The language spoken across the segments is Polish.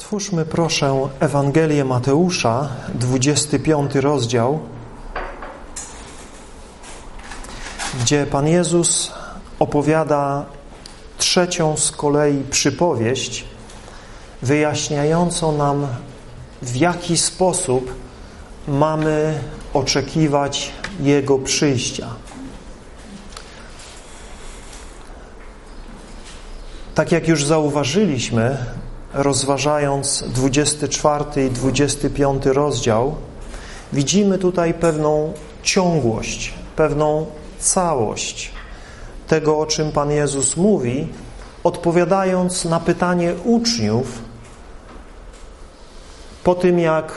Otwórzmy proszę Ewangelię Mateusza, 25 rozdział, gdzie Pan Jezus opowiada trzecią z kolei przypowieść, wyjaśniającą nam, w jaki sposób mamy oczekiwać Jego przyjścia. Tak jak już zauważyliśmy, rozważając 24 i 25 rozdział, widzimy tutaj pewną ciągłość, pewną całość tego, o czym Pan Jezus mówi, odpowiadając na pytanie uczniów po tym, jak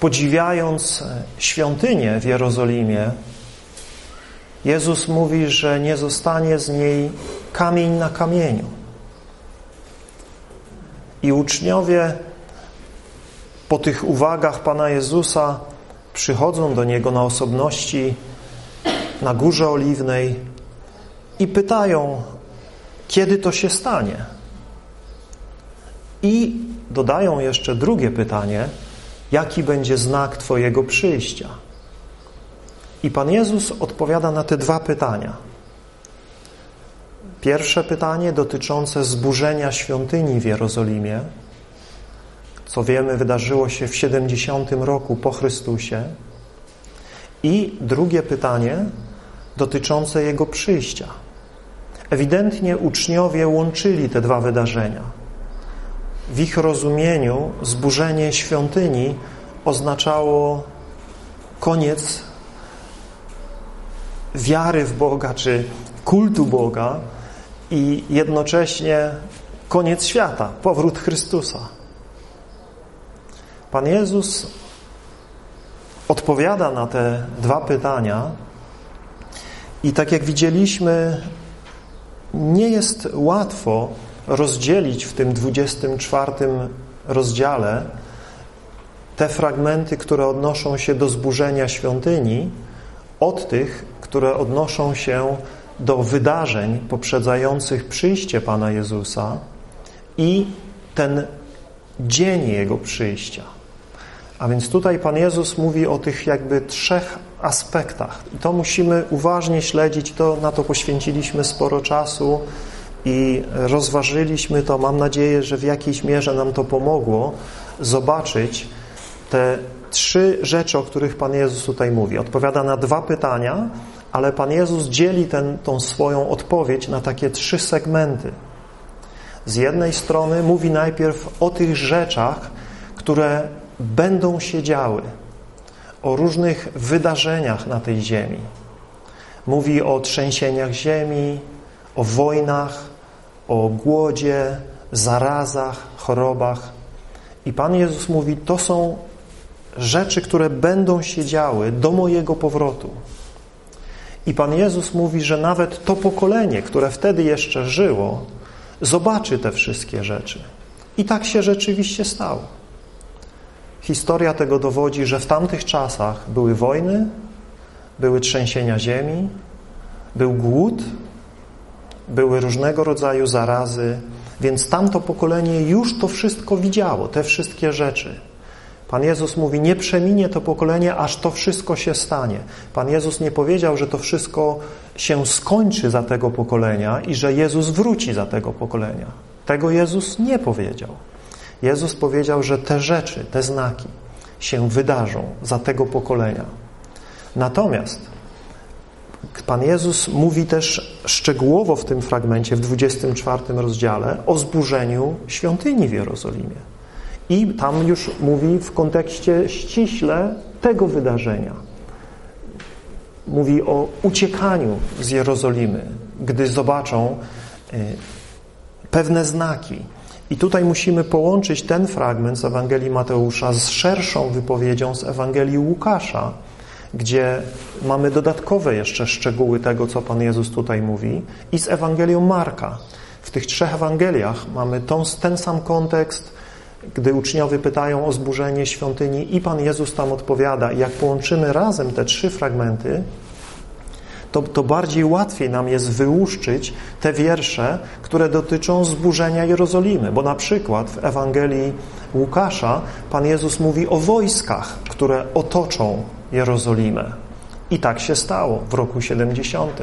podziwiając świątynię w Jerozolimie, Jezus mówi, że nie zostanie z niej kamień na kamieniu. I uczniowie po tych uwagach Pana Jezusa przychodzą do Niego na osobności na Górze Oliwnej i pytają, kiedy to się stanie. I dodają jeszcze drugie pytanie, jaki będzie znak Twojego przyjścia. I Pan Jezus odpowiada na te dwa pytania. Pierwsze pytanie dotyczące zburzenia świątyni w Jerozolimie, co wiemy wydarzyło się w 70 roku po Chrystusie. I drugie pytanie dotyczące Jego przyjścia. Ewidentnie uczniowie łączyli te dwa wydarzenia. W ich rozumieniu zburzenie świątyni oznaczało koniec wiary w Boga, czy kultu Boga i jednocześnie koniec świata, powrót Chrystusa. Pan Jezus odpowiada na te dwa pytania i tak jak widzieliśmy, nie jest łatwo rozdzielić w tym 24 rozdziale te fragmenty, które odnoszą się do zburzenia świątyni od tych, które odnoszą się do wydarzeń poprzedzających przyjście Pana Jezusa i ten dzień Jego przyjścia. A więc tutaj Pan Jezus mówi o tych jakby trzech aspektach. I to musimy uważnie śledzić, to na to poświęciliśmy sporo czasu i rozważyliśmy to. Mam nadzieję, że w jakiejś mierze nam to pomogło zobaczyć te trzy rzeczy, o których Pan Jezus tutaj mówi. Odpowiada na dwa pytania, ale Pan Jezus dzieli ten, tą swoją odpowiedź na takie trzy segmenty. Z jednej strony mówi najpierw o tych rzeczach, które będą się działy, o różnych wydarzeniach na tej ziemi. Mówi o trzęsieniach ziemi, o wojnach, o głodzie, zarazach, chorobach. I Pan Jezus mówi, to są rzeczy, które będą się działy do mojego powrotu. I Pan Jezus mówi, że nawet to pokolenie, które wtedy jeszcze żyło, zobaczy te wszystkie rzeczy. I tak się rzeczywiście stało. Historia tego dowodzi, że w tamtych czasach były wojny, były trzęsienia ziemi, był głód, były różnego rodzaju zarazy, więc tamto pokolenie już to wszystko widziało, te wszystkie rzeczy. Pan Jezus mówi, nie przeminie to pokolenie, aż to wszystko się stanie. Pan Jezus nie powiedział, że to wszystko się skończy za tego pokolenia i że Jezus wróci za tego pokolenia. Tego Jezus nie powiedział. Jezus powiedział, że te rzeczy, te znaki się wydarzą za tego pokolenia. Natomiast Pan Jezus mówi też szczegółowo w tym fragmencie, w 24 rozdziale, o zburzeniu świątyni w Jerozolimie. I tam już mówi w kontekście ściśle tego wydarzenia. Mówi o uciekaniu z Jerozolimy, gdy zobaczą y, pewne znaki. I tutaj musimy połączyć ten fragment z Ewangelii Mateusza z szerszą wypowiedzią z Ewangelii Łukasza, gdzie mamy dodatkowe jeszcze szczegóły tego, co Pan Jezus tutaj mówi, i z Ewangelią Marka. W tych trzech Ewangeliach mamy tą, ten sam kontekst, gdy uczniowie pytają o zburzenie świątyni i Pan Jezus tam odpowiada. Jak połączymy razem te trzy fragmenty, to, to bardziej łatwiej nam jest wyłuszczyć te wiersze, które dotyczą zburzenia Jerozolimy. Bo na przykład w Ewangelii Łukasza Pan Jezus mówi o wojskach, które otoczą Jerozolimę. I tak się stało w roku 70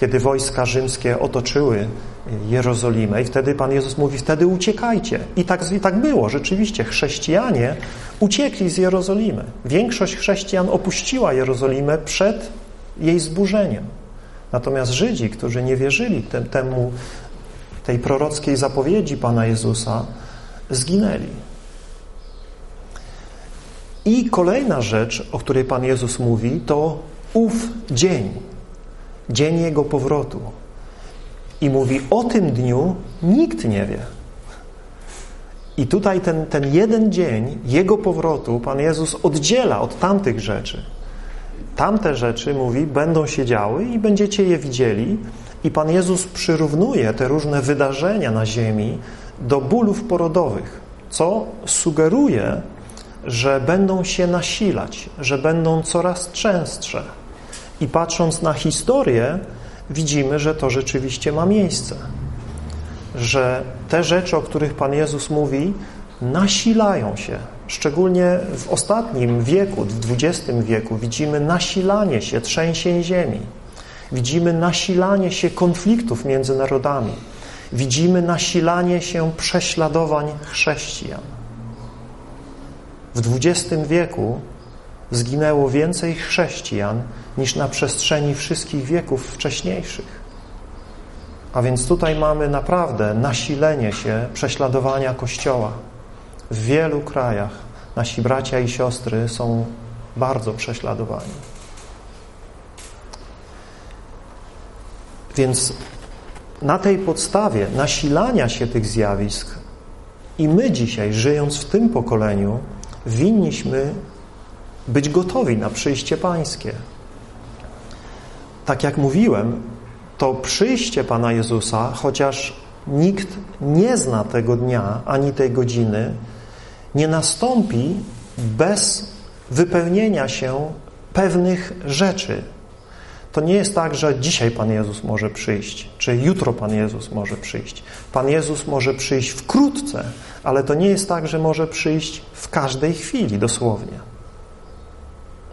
kiedy wojska rzymskie otoczyły Jerozolimę i wtedy Pan Jezus mówi, wtedy uciekajcie. I tak, I tak było, rzeczywiście. Chrześcijanie uciekli z Jerozolimy. Większość chrześcijan opuściła Jerozolimę przed jej zburzeniem. Natomiast Żydzi, którzy nie wierzyli temu, tej prorockiej zapowiedzi Pana Jezusa, zginęli. I kolejna rzecz, o której Pan Jezus mówi, to ów dzień, dzień Jego powrotu. I mówi, o tym dniu nikt nie wie. I tutaj ten, ten jeden dzień Jego powrotu Pan Jezus oddziela od tamtych rzeczy. Tamte rzeczy, mówi, będą się działy i będziecie je widzieli. I Pan Jezus przyrównuje te różne wydarzenia na ziemi do bólów porodowych, co sugeruje, że będą się nasilać, że będą coraz częstsze. I patrząc na historię, widzimy, że to rzeczywiście ma miejsce. Że te rzeczy, o których Pan Jezus mówi, nasilają się. Szczególnie w ostatnim wieku, w XX wieku, widzimy nasilanie się trzęsień ziemi. Widzimy nasilanie się konfliktów między narodami. Widzimy nasilanie się prześladowań chrześcijan. W XX wieku zginęło więcej chrześcijan niż na przestrzeni wszystkich wieków wcześniejszych. A więc tutaj mamy naprawdę nasilenie się prześladowania Kościoła. W wielu krajach nasi bracia i siostry są bardzo prześladowani. Więc na tej podstawie nasilania się tych zjawisk i my dzisiaj, żyjąc w tym pokoleniu, winniśmy być gotowi na przyjście Pańskie. Tak jak mówiłem, to przyjście Pana Jezusa, chociaż nikt nie zna tego dnia ani tej godziny, nie nastąpi bez wypełnienia się pewnych rzeczy. To nie jest tak, że dzisiaj Pan Jezus może przyjść, czy jutro Pan Jezus może przyjść. Pan Jezus może przyjść wkrótce, ale to nie jest tak, że może przyjść w każdej chwili, dosłownie.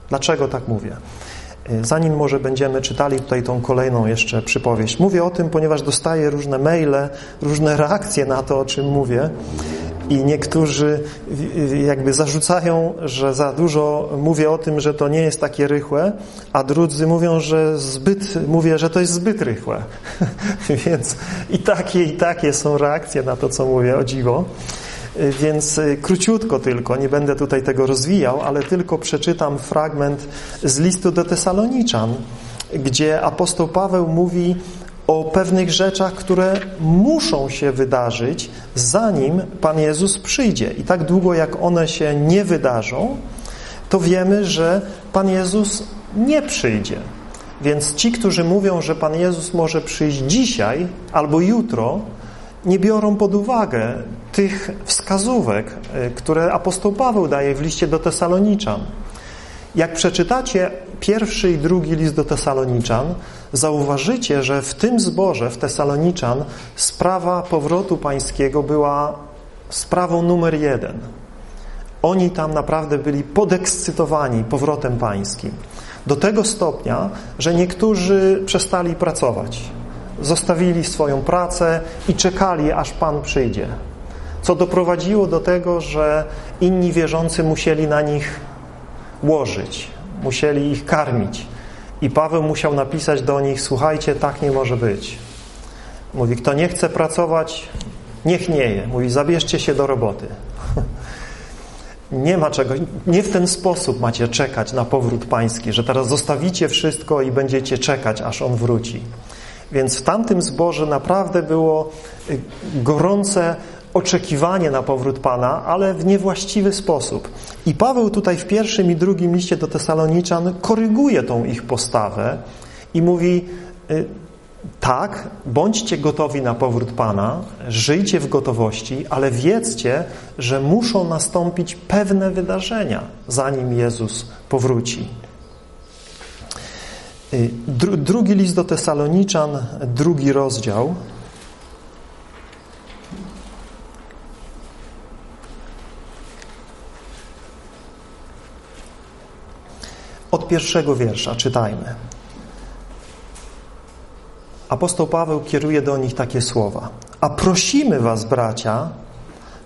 Dlaczego tak mówię? Zanim może będziemy czytali tutaj tą kolejną jeszcze przypowieść. Mówię o tym, ponieważ dostaję różne maile, różne reakcje na to, o czym mówię i niektórzy jakby zarzucają, że za dużo mówię o tym, że to nie jest takie rychłe, a drudzy mówią, że zbyt, mówię, że to jest zbyt rychłe. Więc i takie, i takie są reakcje na to, co mówię, o dziwo. Więc y, króciutko tylko, nie będę tutaj tego rozwijał, ale tylko przeczytam fragment z listu do Tesaloniczan, gdzie apostoł Paweł mówi o pewnych rzeczach, które muszą się wydarzyć, zanim Pan Jezus przyjdzie. I tak długo, jak one się nie wydarzą, to wiemy, że Pan Jezus nie przyjdzie. Więc ci, którzy mówią, że Pan Jezus może przyjść dzisiaj albo jutro, nie biorą pod uwagę tych wskazówek, e, które apostoł Paweł daje w liście do Tesaloniczan. Jak przeczytacie pierwszy i drugi list do Tesaloniczan, zauważycie, że w tym zborze, w Tesaloniczan, sprawa powrotu pańskiego była sprawą numer jeden. Oni tam naprawdę byli podekscytowani powrotem pańskim. Do tego stopnia, że niektórzy przestali pracować. Zostawili swoją pracę i czekali, aż Pan przyjdzie. Co doprowadziło do tego, że inni wierzący musieli na nich łożyć, musieli ich karmić. I Paweł musiał napisać do nich, słuchajcie, tak nie może być. Mówi, kto nie chce pracować, niech nie je. Mówi, zabierzcie się do roboty. Nie ma czego, nie w ten sposób macie czekać na powrót pański, że teraz zostawicie wszystko i będziecie czekać, aż on wróci. Więc w tamtym zborze naprawdę było y, gorące oczekiwanie na powrót Pana, ale w niewłaściwy sposób. I Paweł tutaj w pierwszym i drugim liście do Tesaloniczan koryguje tą ich postawę i mówi y, tak, bądźcie gotowi na powrót Pana, żyjcie w gotowości, ale wiedzcie, że muszą nastąpić pewne wydarzenia, zanim Jezus powróci. Y, dru, drugi list do Tesaloniczan, drugi rozdział. Od pierwszego wiersza czytajmy. Apostoł Paweł kieruje do nich takie słowa. A prosimy was, bracia,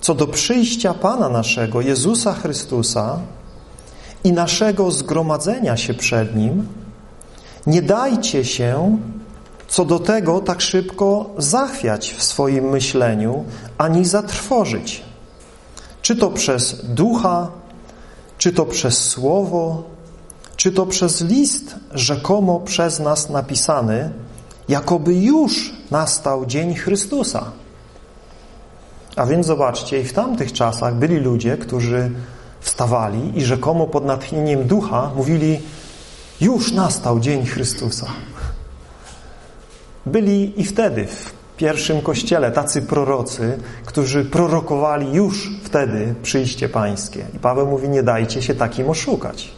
co do przyjścia Pana naszego, Jezusa Chrystusa i naszego zgromadzenia się przed Nim, nie dajcie się co do tego tak szybko zachwiać w swoim myśleniu, ani zatrwożyć. Czy to przez ducha, czy to przez słowo, czy to przez list rzekomo przez nas napisany, jakoby już nastał dzień Chrystusa. A więc zobaczcie, i w tamtych czasach byli ludzie, którzy wstawali i rzekomo pod natchnieniem ducha mówili już nastał dzień Chrystusa. Byli i wtedy w pierwszym kościele tacy prorocy, którzy prorokowali już wtedy przyjście pańskie. I Paweł mówi, nie dajcie się takim oszukać.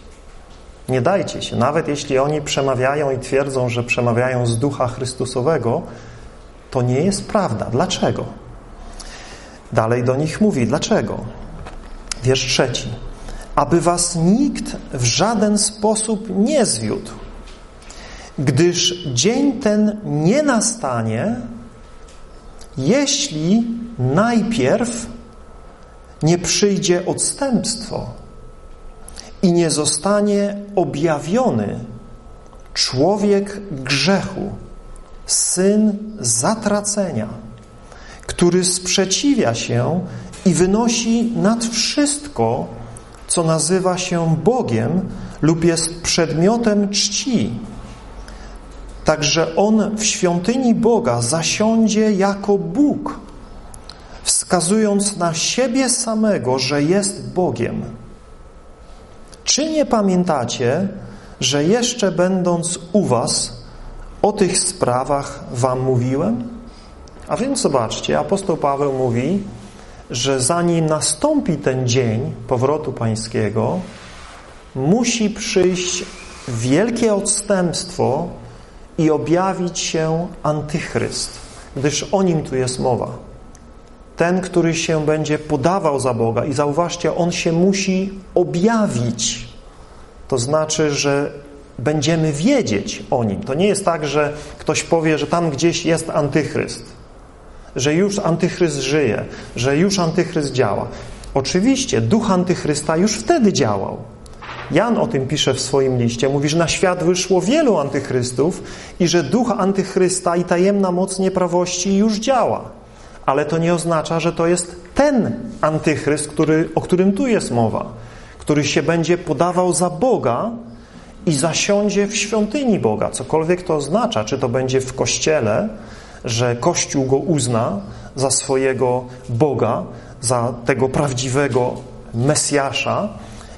Nie dajcie się. Nawet jeśli oni przemawiają i twierdzą, że przemawiają z ducha Chrystusowego, to nie jest prawda. Dlaczego? Dalej do nich mówi, dlaczego? Wiersz trzeci. Aby was nikt w żaden sposób nie zwiódł, gdyż dzień ten nie nastanie, jeśli najpierw nie przyjdzie odstępstwo i nie zostanie objawiony człowiek grzechu, syn zatracenia, który sprzeciwia się i wynosi nad wszystko, co nazywa się Bogiem lub jest przedmiotem czci. Także on w świątyni Boga zasiądzie jako Bóg, wskazując na siebie samego, że jest Bogiem. Czy nie pamiętacie, że jeszcze będąc u was o tych sprawach wam mówiłem? A więc zobaczcie, apostoł Paweł mówi, że zanim nastąpi ten dzień powrotu pańskiego, musi przyjść wielkie odstępstwo i objawić się antychryst, gdyż o nim tu jest mowa. Ten, który się będzie podawał za Boga i zauważcie, on się musi objawić. To znaczy, że będziemy wiedzieć o nim. To nie jest tak, że ktoś powie, że tam gdzieś jest antychryst że już antychryst żyje, że już antychryst działa. Oczywiście, duch antychrysta już wtedy działał. Jan o tym pisze w swoim liście. Mówi, że na świat wyszło wielu antychrystów i że duch antychrysta i tajemna moc nieprawości już działa. Ale to nie oznacza, że to jest ten antychryst, który, o którym tu jest mowa, który się będzie podawał za Boga i zasiądzie w świątyni Boga. Cokolwiek to oznacza, czy to będzie w kościele, że Kościół go uzna za swojego Boga, za tego prawdziwego Mesjasza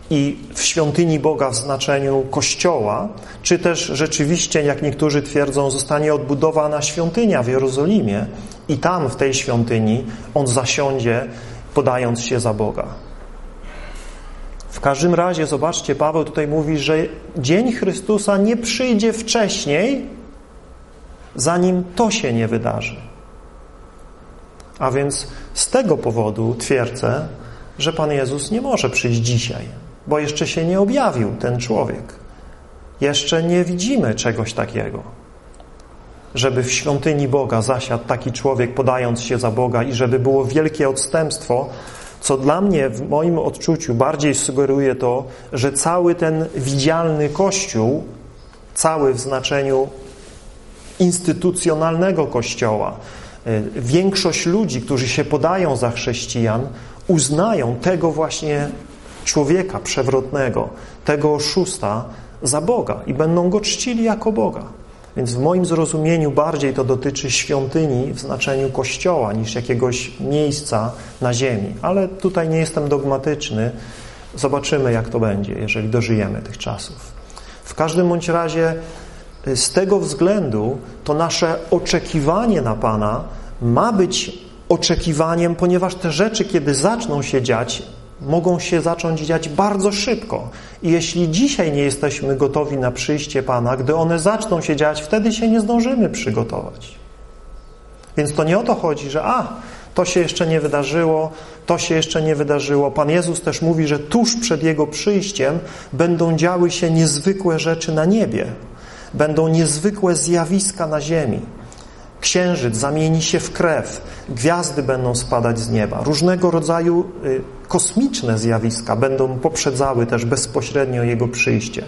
i w świątyni Boga w znaczeniu Kościoła, czy też rzeczywiście, jak niektórzy twierdzą, zostanie odbudowana świątynia w Jerozolimie i tam w tej świątyni on zasiądzie, podając się za Boga. W każdym razie, zobaczcie, Paweł tutaj mówi, że dzień Chrystusa nie przyjdzie wcześniej, zanim to się nie wydarzy. A więc z tego powodu twierdzę, że Pan Jezus nie może przyjść dzisiaj, bo jeszcze się nie objawił ten człowiek. Jeszcze nie widzimy czegoś takiego. Żeby w świątyni Boga zasiadł taki człowiek, podając się za Boga i żeby było wielkie odstępstwo, co dla mnie w moim odczuciu bardziej sugeruje to, że cały ten widzialny Kościół, cały w znaczeniu instytucjonalnego Kościoła. E, większość ludzi, którzy się podają za chrześcijan, uznają tego właśnie człowieka przewrotnego, tego oszusta za Boga i będą go czcili jako Boga. Więc w moim zrozumieniu bardziej to dotyczy świątyni w znaczeniu kościoła niż jakiegoś miejsca na ziemi. Ale tutaj nie jestem dogmatyczny. Zobaczymy, jak to będzie, jeżeli dożyjemy tych czasów. W każdym bądź razie z tego względu to nasze oczekiwanie na Pana ma być oczekiwaniem, ponieważ te rzeczy, kiedy zaczną się dziać, mogą się zacząć dziać bardzo szybko. I jeśli dzisiaj nie jesteśmy gotowi na przyjście Pana, gdy one zaczną się dziać, wtedy się nie zdążymy przygotować. Więc to nie o to chodzi, że a, to się jeszcze nie wydarzyło, to się jeszcze nie wydarzyło. Pan Jezus też mówi, że tuż przed Jego przyjściem będą działy się niezwykłe rzeczy na niebie. Będą niezwykłe zjawiska na ziemi. Księżyc zamieni się w krew, gwiazdy będą spadać z nieba. Różnego rodzaju y, kosmiczne zjawiska będą poprzedzały też bezpośrednio Jego przyjście.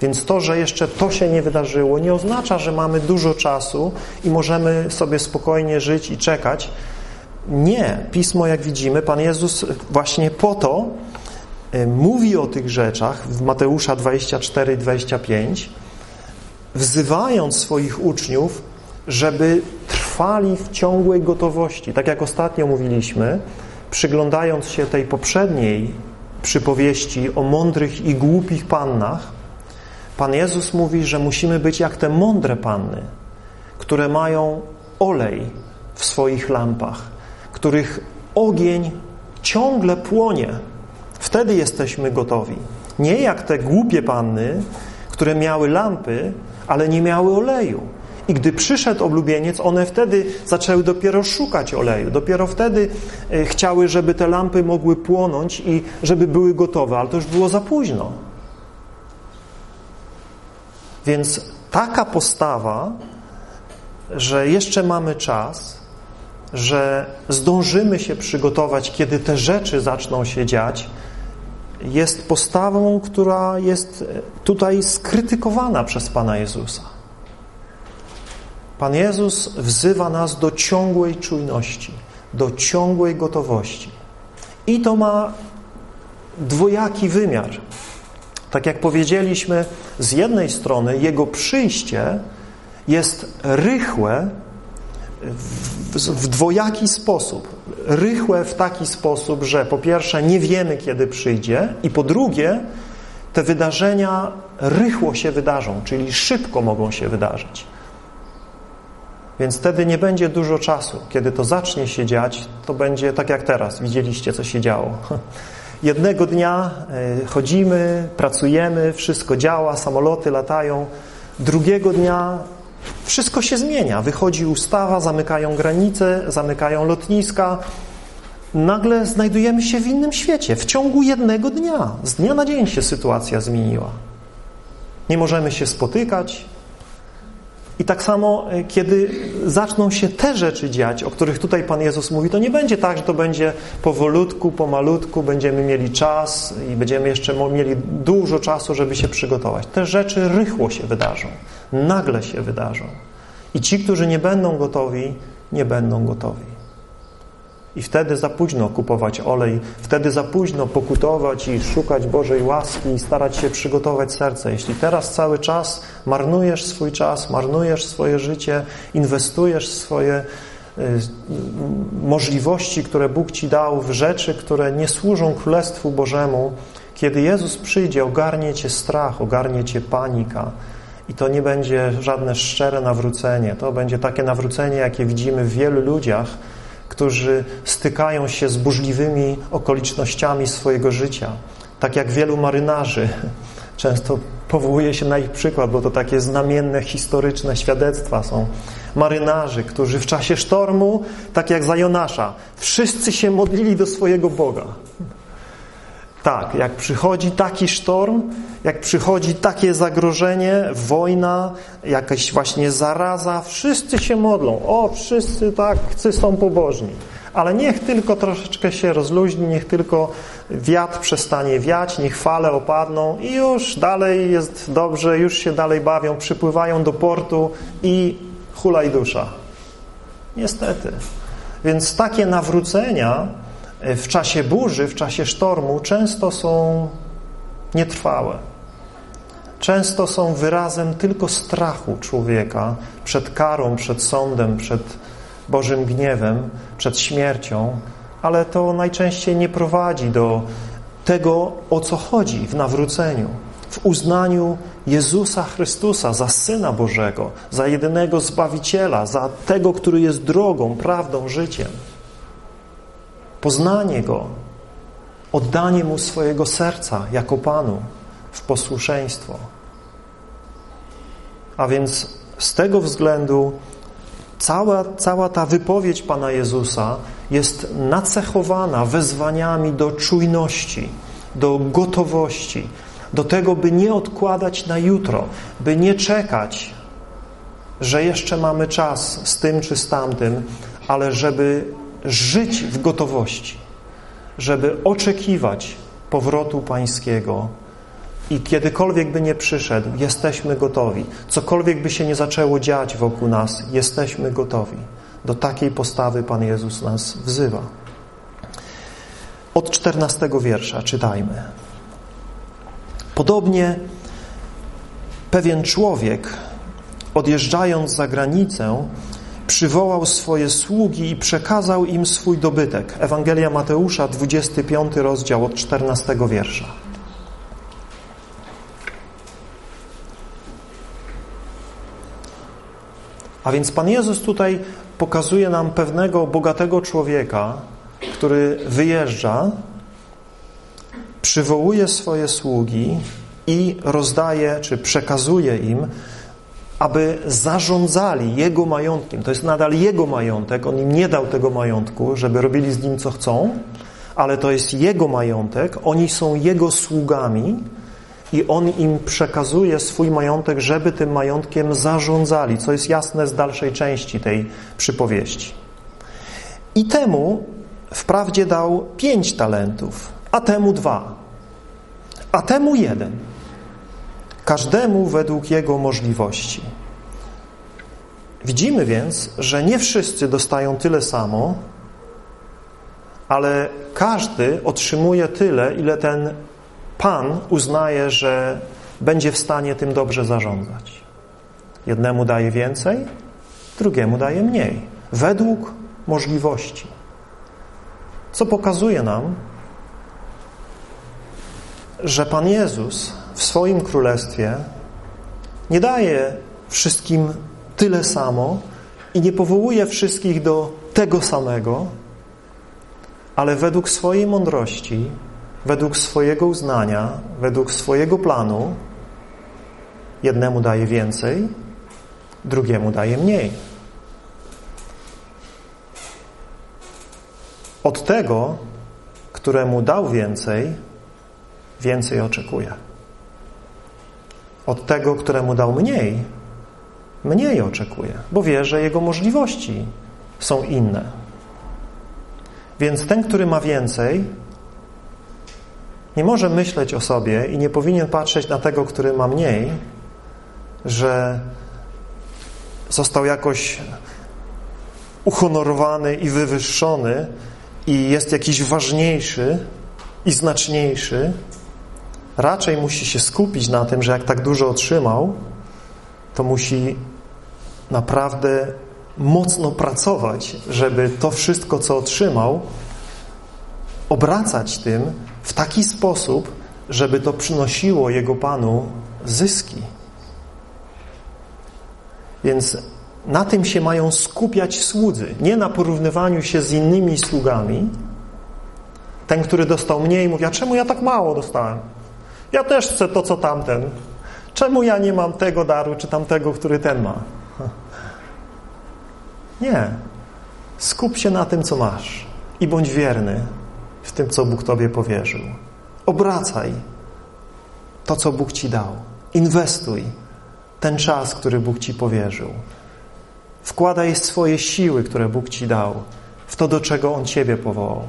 Więc to, że jeszcze to się nie wydarzyło, nie oznacza, że mamy dużo czasu i możemy sobie spokojnie żyć i czekać. Nie. Pismo, jak widzimy, Pan Jezus właśnie po to y, mówi o tych rzeczach w Mateusza 24 i 25, wzywając swoich uczniów, żeby trwali w ciągłej gotowości. Tak jak ostatnio mówiliśmy, przyglądając się tej poprzedniej przypowieści o mądrych i głupich pannach, Pan Jezus mówi, że musimy być jak te mądre panny, które mają olej w swoich lampach, których ogień ciągle płonie. Wtedy jesteśmy gotowi. Nie jak te głupie panny, które miały lampy, ale nie miały oleju. I gdy przyszedł oblubieniec, one wtedy zaczęły dopiero szukać oleju. Dopiero wtedy e, chciały, żeby te lampy mogły płonąć i żeby były gotowe, ale to już było za późno. Więc taka postawa, że jeszcze mamy czas, że zdążymy się przygotować, kiedy te rzeczy zaczną się dziać, jest postawą, która jest tutaj skrytykowana przez Pana Jezusa. Pan Jezus wzywa nas do ciągłej czujności, do ciągłej gotowości. I to ma dwojaki wymiar. Tak jak powiedzieliśmy, z jednej strony Jego przyjście jest rychłe w, w dwojaki sposób. Rychłe w taki sposób, że po pierwsze nie wiemy, kiedy przyjdzie i po drugie te wydarzenia rychło się wydarzą, czyli szybko mogą się wydarzyć. Więc wtedy nie będzie dużo czasu. Kiedy to zacznie się dziać, to będzie tak jak teraz. Widzieliście, co się działo. Jednego dnia e, chodzimy, pracujemy, wszystko działa, samoloty latają. Drugiego dnia wszystko się zmienia. Wychodzi ustawa, zamykają granice, zamykają lotniska. Nagle znajdujemy się w innym świecie. W ciągu jednego dnia, z dnia na dzień się sytuacja zmieniła. Nie możemy się spotykać, i tak samo, e, kiedy zaczną się te rzeczy dziać, o których tutaj Pan Jezus mówi, to nie będzie tak, że to będzie powolutku, pomalutku, będziemy mieli czas i będziemy jeszcze mieli dużo czasu, żeby się przygotować. Te rzeczy rychło się wydarzą, nagle się wydarzą. I ci, którzy nie będą gotowi, nie będą gotowi. I wtedy za późno kupować olej, wtedy za późno pokutować i szukać Bożej łaski i starać się przygotować serce. Jeśli teraz cały czas marnujesz swój czas, marnujesz swoje życie, inwestujesz swoje y, możliwości, które Bóg Ci dał w rzeczy, które nie służą Królestwu Bożemu, kiedy Jezus przyjdzie, ogarnie Cię strach, ogarnie Cię panika, i to nie będzie żadne szczere nawrócenie. To będzie takie nawrócenie, jakie widzimy w wielu ludziach, którzy stykają się z burzliwymi okolicznościami swojego życia. Tak jak wielu marynarzy. Często powołuje się na ich przykład, bo to takie znamienne, historyczne świadectwa są. Marynarzy, którzy w czasie sztormu, tak jak za Jonasza, wszyscy się modlili do swojego Boga. Tak, jak przychodzi taki sztorm, jak przychodzi takie zagrożenie, wojna, jakaś właśnie zaraza, wszyscy się modlą. O, wszyscy tak, są pobożni. Ale niech tylko troszeczkę się rozluźni, niech tylko wiatr przestanie wiać, niech fale opadną i już dalej jest dobrze, już się dalej bawią, przypływają do portu i hulaj dusza. Niestety. Więc takie nawrócenia w czasie burzy, w czasie sztormu często są nietrwałe. Często są wyrazem tylko strachu człowieka przed karą, przed sądem, przed Bożym gniewem, przed śmiercią, ale to najczęściej nie prowadzi do tego, o co chodzi w nawróceniu, w uznaniu Jezusa Chrystusa za Syna Bożego, za jedynego Zbawiciela, za tego, który jest drogą, prawdą, życiem poznanie Go oddanie Mu swojego serca jako Panu w posłuszeństwo. A więc z tego względu cała, cała ta wypowiedź Pana Jezusa jest nacechowana wezwaniami do czujności, do gotowości, do tego, by nie odkładać na jutro, by nie czekać, że jeszcze mamy czas z tym czy z tamtym, ale żeby żyć w gotowości, żeby oczekiwać powrotu Pańskiego i kiedykolwiek by nie przyszedł, jesteśmy gotowi. Cokolwiek by się nie zaczęło dziać wokół nas, jesteśmy gotowi. Do takiej postawy Pan Jezus nas wzywa. Od czternastego wiersza czytajmy. Podobnie pewien człowiek, odjeżdżając za granicę, przywołał swoje sługi i przekazał im swój dobytek. Ewangelia Mateusza, 25 rozdział od 14 wiersza. A więc Pan Jezus tutaj pokazuje nam pewnego bogatego człowieka, który wyjeżdża, przywołuje swoje sługi i rozdaje, czy przekazuje im, aby zarządzali jego majątkiem. To jest nadal jego majątek, on im nie dał tego majątku, żeby robili z nim co chcą, ale to jest jego majątek, oni są jego sługami i on im przekazuje swój majątek, żeby tym majątkiem zarządzali, co jest jasne z dalszej części tej przypowieści. I temu wprawdzie dał pięć talentów, a temu dwa, a temu jeden. Każdemu według jego możliwości. Widzimy więc, że nie wszyscy dostają tyle samo, ale każdy otrzymuje tyle, ile ten Pan uznaje, że będzie w stanie tym dobrze zarządzać. Jednemu daje więcej, drugiemu daje mniej, według możliwości. Co pokazuje nam, że Pan Jezus w swoim królestwie nie daje wszystkim tyle samo i nie powołuje wszystkich do tego samego, ale według swojej mądrości, według swojego uznania, według swojego planu jednemu daje więcej, drugiemu daje mniej. Od tego, któremu dał więcej, więcej oczekuje. Od tego, któremu dał mniej, mniej oczekuje, bo wie, że jego możliwości są inne. Więc ten, który ma więcej, nie może myśleć o sobie i nie powinien patrzeć na tego, który ma mniej, że został jakoś uhonorowany i wywyższony i jest jakiś ważniejszy i znaczniejszy, raczej musi się skupić na tym, że jak tak dużo otrzymał, to musi naprawdę mocno pracować, żeby to wszystko, co otrzymał, obracać tym w taki sposób, żeby to przynosiło Jego Panu zyski. Więc na tym się mają skupiać słudzy, nie na porównywaniu się z innymi sługami. Ten, który dostał mniej, mówi, a czemu ja tak mało dostałem? Ja też chcę to, co tamten. Czemu ja nie mam tego daru, czy tamtego, który ten ma? Nie. Skup się na tym, co masz i bądź wierny w tym, co Bóg Tobie powierzył. Obracaj to, co Bóg Ci dał. Inwestuj ten czas, który Bóg Ci powierzył. Wkładaj swoje siły, które Bóg Ci dał, w to, do czego On Ciebie powołał.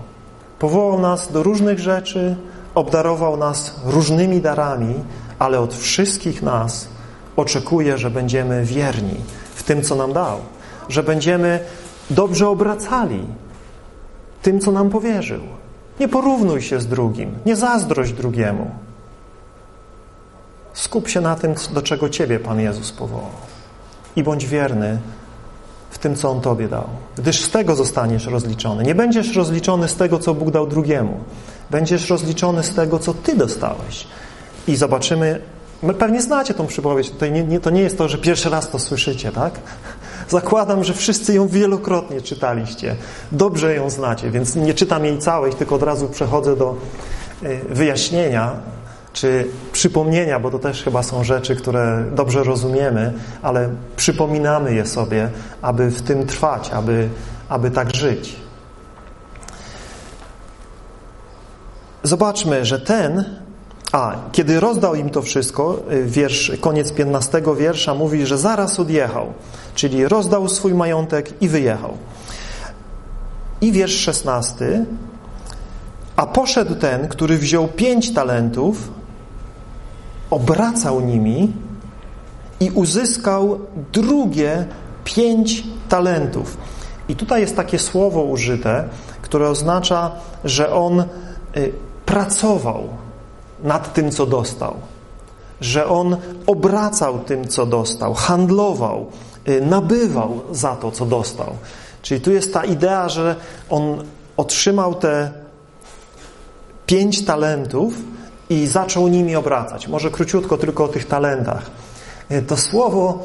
Powołał nas do różnych rzeczy, obdarował nas różnymi darami, ale od wszystkich nas oczekuje, że będziemy wierni w tym, co nam dał, że będziemy dobrze obracali tym, co nam powierzył. Nie porównuj się z drugim, nie zazdrość drugiemu. Skup się na tym, do czego Ciebie Pan Jezus powołał i bądź wierny w tym, co On Tobie dał. Gdyż z tego zostaniesz rozliczony. Nie będziesz rozliczony z tego, co Bóg dał drugiemu. Będziesz rozliczony z tego, co Ty dostałeś. I zobaczymy, my pewnie znacie tą przypowieść, to nie, nie, to nie jest to, że pierwszy raz to słyszycie, tak? Zakładam, że wszyscy ją wielokrotnie czytaliście. Dobrze ją znacie, więc nie czytam jej całej, tylko od razu przechodzę do y, wyjaśnienia czy przypomnienia, bo to też chyba są rzeczy, które dobrze rozumiemy, ale przypominamy je sobie, aby w tym trwać, aby, aby tak żyć. Zobaczmy, że ten, a kiedy rozdał im to wszystko, y, wiersz, koniec 15 wiersza mówi, że zaraz odjechał, czyli rozdał swój majątek i wyjechał. I wiersz 16, a poszedł ten, który wziął pięć talentów, obracał nimi i uzyskał drugie pięć talentów. I tutaj jest takie słowo użyte, które oznacza, że on y, pracował nad tym, co dostał, że on obracał tym, co dostał, handlował, y, nabywał za to, co dostał. Czyli tu jest ta idea, że on otrzymał te pięć talentów i zaczął nimi obracać. Może króciutko tylko o tych talentach. Y, to słowo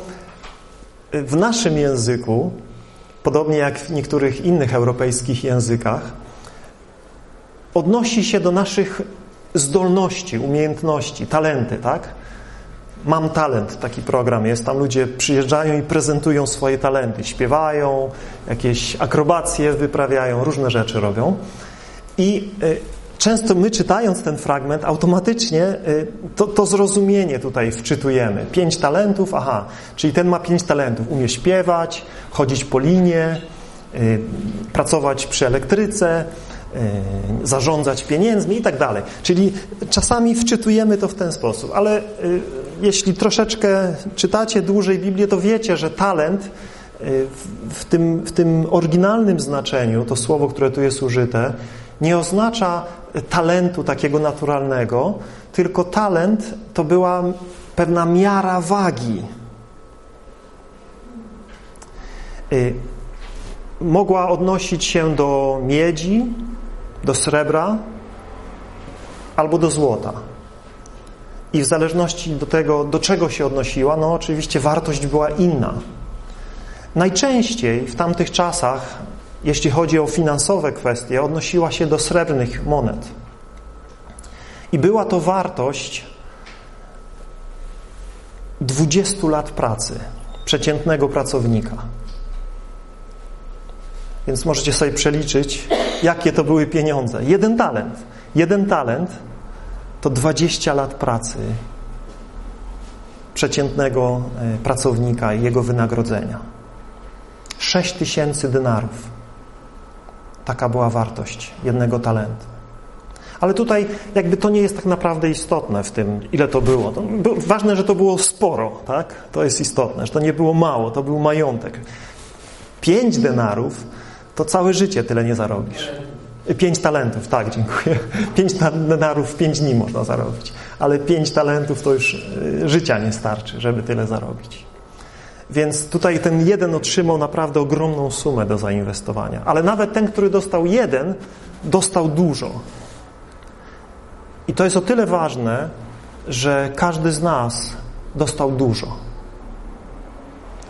w naszym języku, podobnie jak w niektórych innych europejskich językach, odnosi się do naszych zdolności, umiejętności, talenty, tak? Mam talent, taki program jest, tam ludzie przyjeżdżają i prezentują swoje talenty, śpiewają, jakieś akrobacje wyprawiają, różne rzeczy robią. I y, często my czytając ten fragment, automatycznie y, to, to zrozumienie tutaj wczytujemy. Pięć talentów, aha, czyli ten ma pięć talentów, umie śpiewać, chodzić po linie, y, pracować przy elektryce, Y, zarządzać pieniędzmi i tak dalej. Czyli czasami wczytujemy to w ten sposób, ale jeśli troszeczkę czytacie dłużej Biblię, to wiecie, że talent w tym, w tym oryginalnym znaczeniu, to słowo, które tu jest użyte, nie oznacza talentu takiego naturalnego, tylko talent to była pewna miara wagi. Mogła odnosić się do miedzi, do srebra albo do złota. I w zależności do tego, do czego się odnosiła, no oczywiście wartość była inna. Najczęściej w tamtych czasach, jeśli chodzi o finansowe kwestie, odnosiła się do srebrnych monet. I była to wartość 20 lat pracy przeciętnego pracownika. Więc możecie sobie przeliczyć, jakie to były pieniądze. Jeden talent. Jeden talent to 20 lat pracy przeciętnego e, pracownika i jego wynagrodzenia. 6 tysięcy denarów. Taka była wartość jednego talentu. Ale tutaj jakby to nie jest tak naprawdę istotne w tym, ile to było. To ważne, że to było sporo, tak? To jest istotne, że to nie było mało, to był majątek. Pięć denarów to całe życie tyle nie zarobisz. Pięć talentów, tak, dziękuję. Pięć denarów w pięć dni można zarobić. Ale pięć talentów to już y, życia nie starczy, żeby tyle zarobić. Więc tutaj ten jeden otrzymał naprawdę ogromną sumę do zainwestowania. Ale nawet ten, który dostał jeden, dostał dużo. I to jest o tyle ważne, że każdy z nas dostał dużo.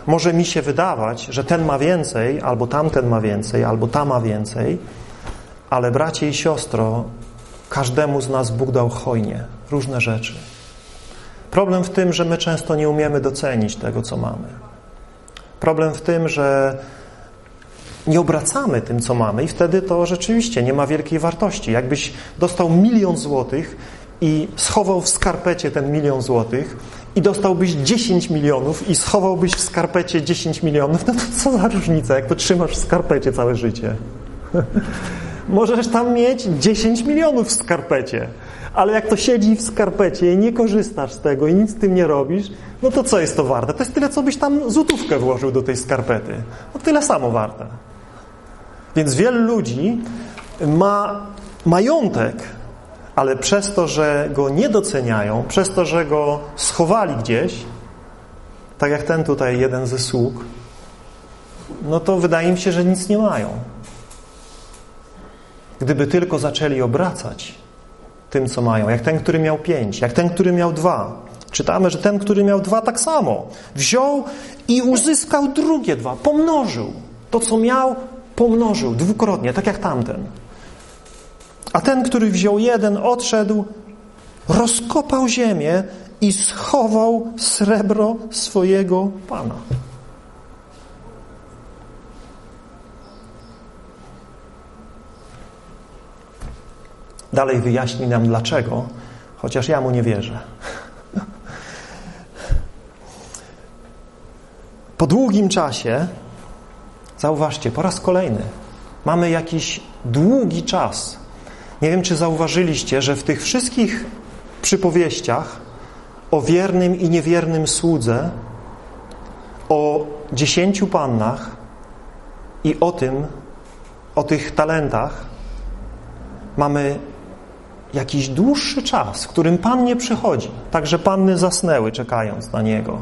Może mi się wydawać, że ten ma więcej, albo tamten ma więcej, albo ta ma więcej, ale bracie i siostro, każdemu z nas Bóg dał hojnie różne rzeczy. Problem w tym, że my często nie umiemy docenić tego, co mamy. Problem w tym, że nie obracamy tym, co mamy i wtedy to rzeczywiście nie ma wielkiej wartości. Jakbyś dostał milion złotych i schował w skarpecie ten milion złotych i dostałbyś 10 milionów i schowałbyś w skarpecie 10 milionów, no to co za różnica, jak to trzymasz w skarpecie całe życie? Możesz tam mieć 10 milionów w skarpecie, ale jak to siedzi w skarpecie i nie korzystasz z tego i nic z tym nie robisz, no to co jest to warte? To jest tyle, co byś tam złotówkę włożył do tej skarpety. No tyle samo warte. Więc wielu ludzi ma majątek, ale przez to, że go nie doceniają, przez to, że go schowali gdzieś, tak jak ten tutaj jeden ze sług, no to wydaje mi się, że nic nie mają. Gdyby tylko zaczęli obracać tym, co mają, jak ten, który miał pięć, jak ten, który miał dwa, Czytamy, że ten, który miał dwa, tak samo. Wziął i uzyskał drugie dwa, pomnożył. To, co miał, pomnożył dwukrotnie, tak jak tamten. A ten, który wziął jeden, odszedł, rozkopał ziemię i schował srebro swojego Pana. Dalej wyjaśni nam dlaczego, chociaż ja mu nie wierzę. Po długim czasie, zauważcie, po raz kolejny, mamy jakiś długi czas. Nie wiem, czy zauważyliście, że w tych wszystkich przypowieściach o wiernym i niewiernym słudze, o dziesięciu pannach i o tym, o tych talentach, mamy jakiś dłuższy czas, w którym Pan nie przychodzi. Także panny zasnęły, czekając na Niego.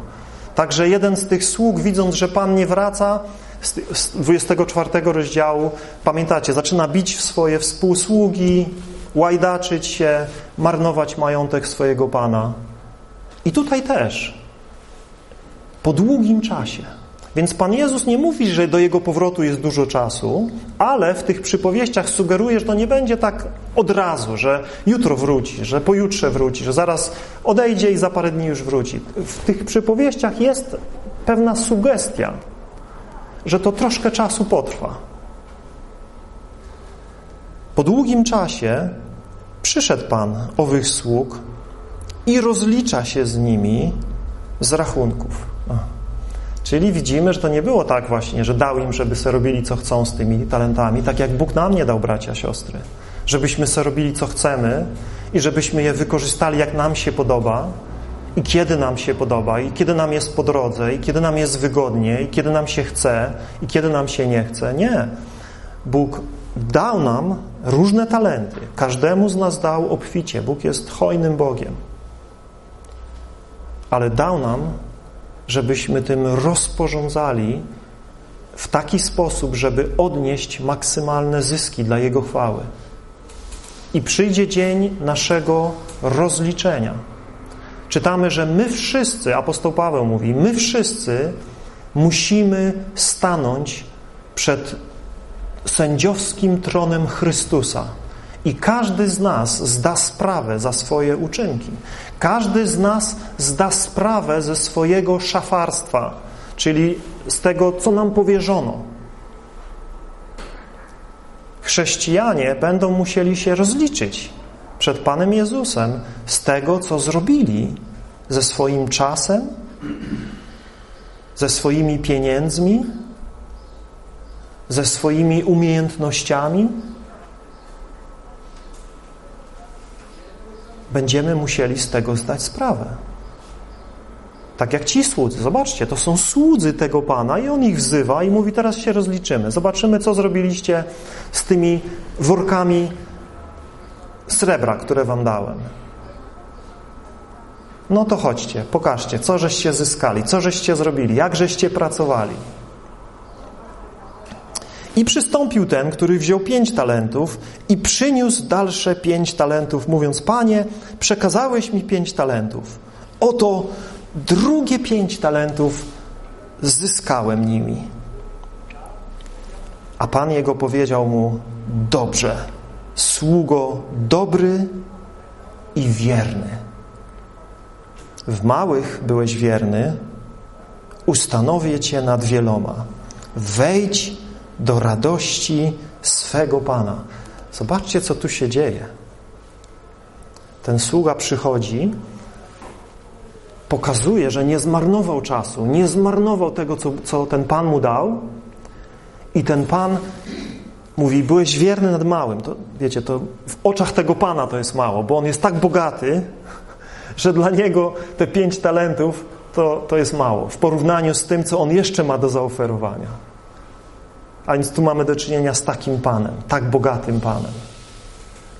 Także jeden z tych sług, widząc, że Pan nie wraca, z 24 rozdziału, pamiętacie, zaczyna bić w swoje współsługi, łajdaczyć się, marnować majątek swojego Pana. I tutaj też, po długim czasie. Więc Pan Jezus nie mówi, że do Jego powrotu jest dużo czasu, ale w tych przypowieściach sugeruje, że to nie będzie tak od razu, że jutro wróci, że pojutrze wróci, że zaraz odejdzie i za parę dni już wróci. W tych przypowieściach jest pewna sugestia, że to troszkę czasu potrwa. Po długim czasie przyszedł Pan owych sług i rozlicza się z nimi z rachunków. Czyli widzimy, że to nie było tak właśnie, że dał im, żeby sobie robili co chcą z tymi talentami, tak jak Bóg nam nie dał, bracia, siostry. Żebyśmy sobie robili co chcemy i żebyśmy je wykorzystali jak nam się podoba i kiedy nam się podoba i kiedy nam jest po drodze i kiedy nam jest wygodnie i kiedy nam się chce i kiedy nam się nie chce. Nie. Bóg dał nam różne talenty. Każdemu z nas dał obficie. Bóg jest hojnym Bogiem. Ale dał nam żebyśmy tym rozporządzali w taki sposób, żeby odnieść maksymalne zyski dla Jego chwały. I przyjdzie dzień naszego rozliczenia. Czytamy, że my wszyscy, apostoł Paweł mówi, my wszyscy musimy stanąć przed sędziowskim tronem Chrystusa. I każdy z nas zda sprawę za swoje uczynki. Każdy z nas zda sprawę ze swojego szafarstwa, czyli z tego, co nam powierzono. Chrześcijanie będą musieli się rozliczyć przed Panem Jezusem z tego, co zrobili ze swoim czasem, ze swoimi pieniędzmi, ze swoimi umiejętnościami, będziemy musieli z tego zdać sprawę. Tak jak ci słudzy. Zobaczcie, to są słudzy tego Pana i On ich wzywa i mówi, teraz się rozliczymy. Zobaczymy, co zrobiliście z tymi workami srebra, które wam dałem. No to chodźcie, pokażcie, co żeście zyskali, co żeście zrobili, jak żeście pracowali. I przystąpił ten, który wziął pięć talentów i przyniósł dalsze pięć talentów, mówiąc, Panie, przekazałeś mi pięć talentów. Oto drugie pięć talentów zyskałem nimi. A Pan jego powiedział mu, dobrze, sługo dobry i wierny. W małych byłeś wierny, ustanowię Cię nad wieloma. Wejdź do radości swego Pana. Zobaczcie, co tu się dzieje. Ten sługa przychodzi, pokazuje, że nie zmarnował czasu, nie zmarnował tego, co, co ten Pan mu dał i ten Pan mówi, byłeś wierny nad małym. To, wiecie, to w oczach tego Pana to jest mało, bo on jest tak bogaty, że dla niego te pięć talentów to, to jest mało w porównaniu z tym, co on jeszcze ma do zaoferowania. A więc tu mamy do czynienia z takim Panem, tak bogatym Panem.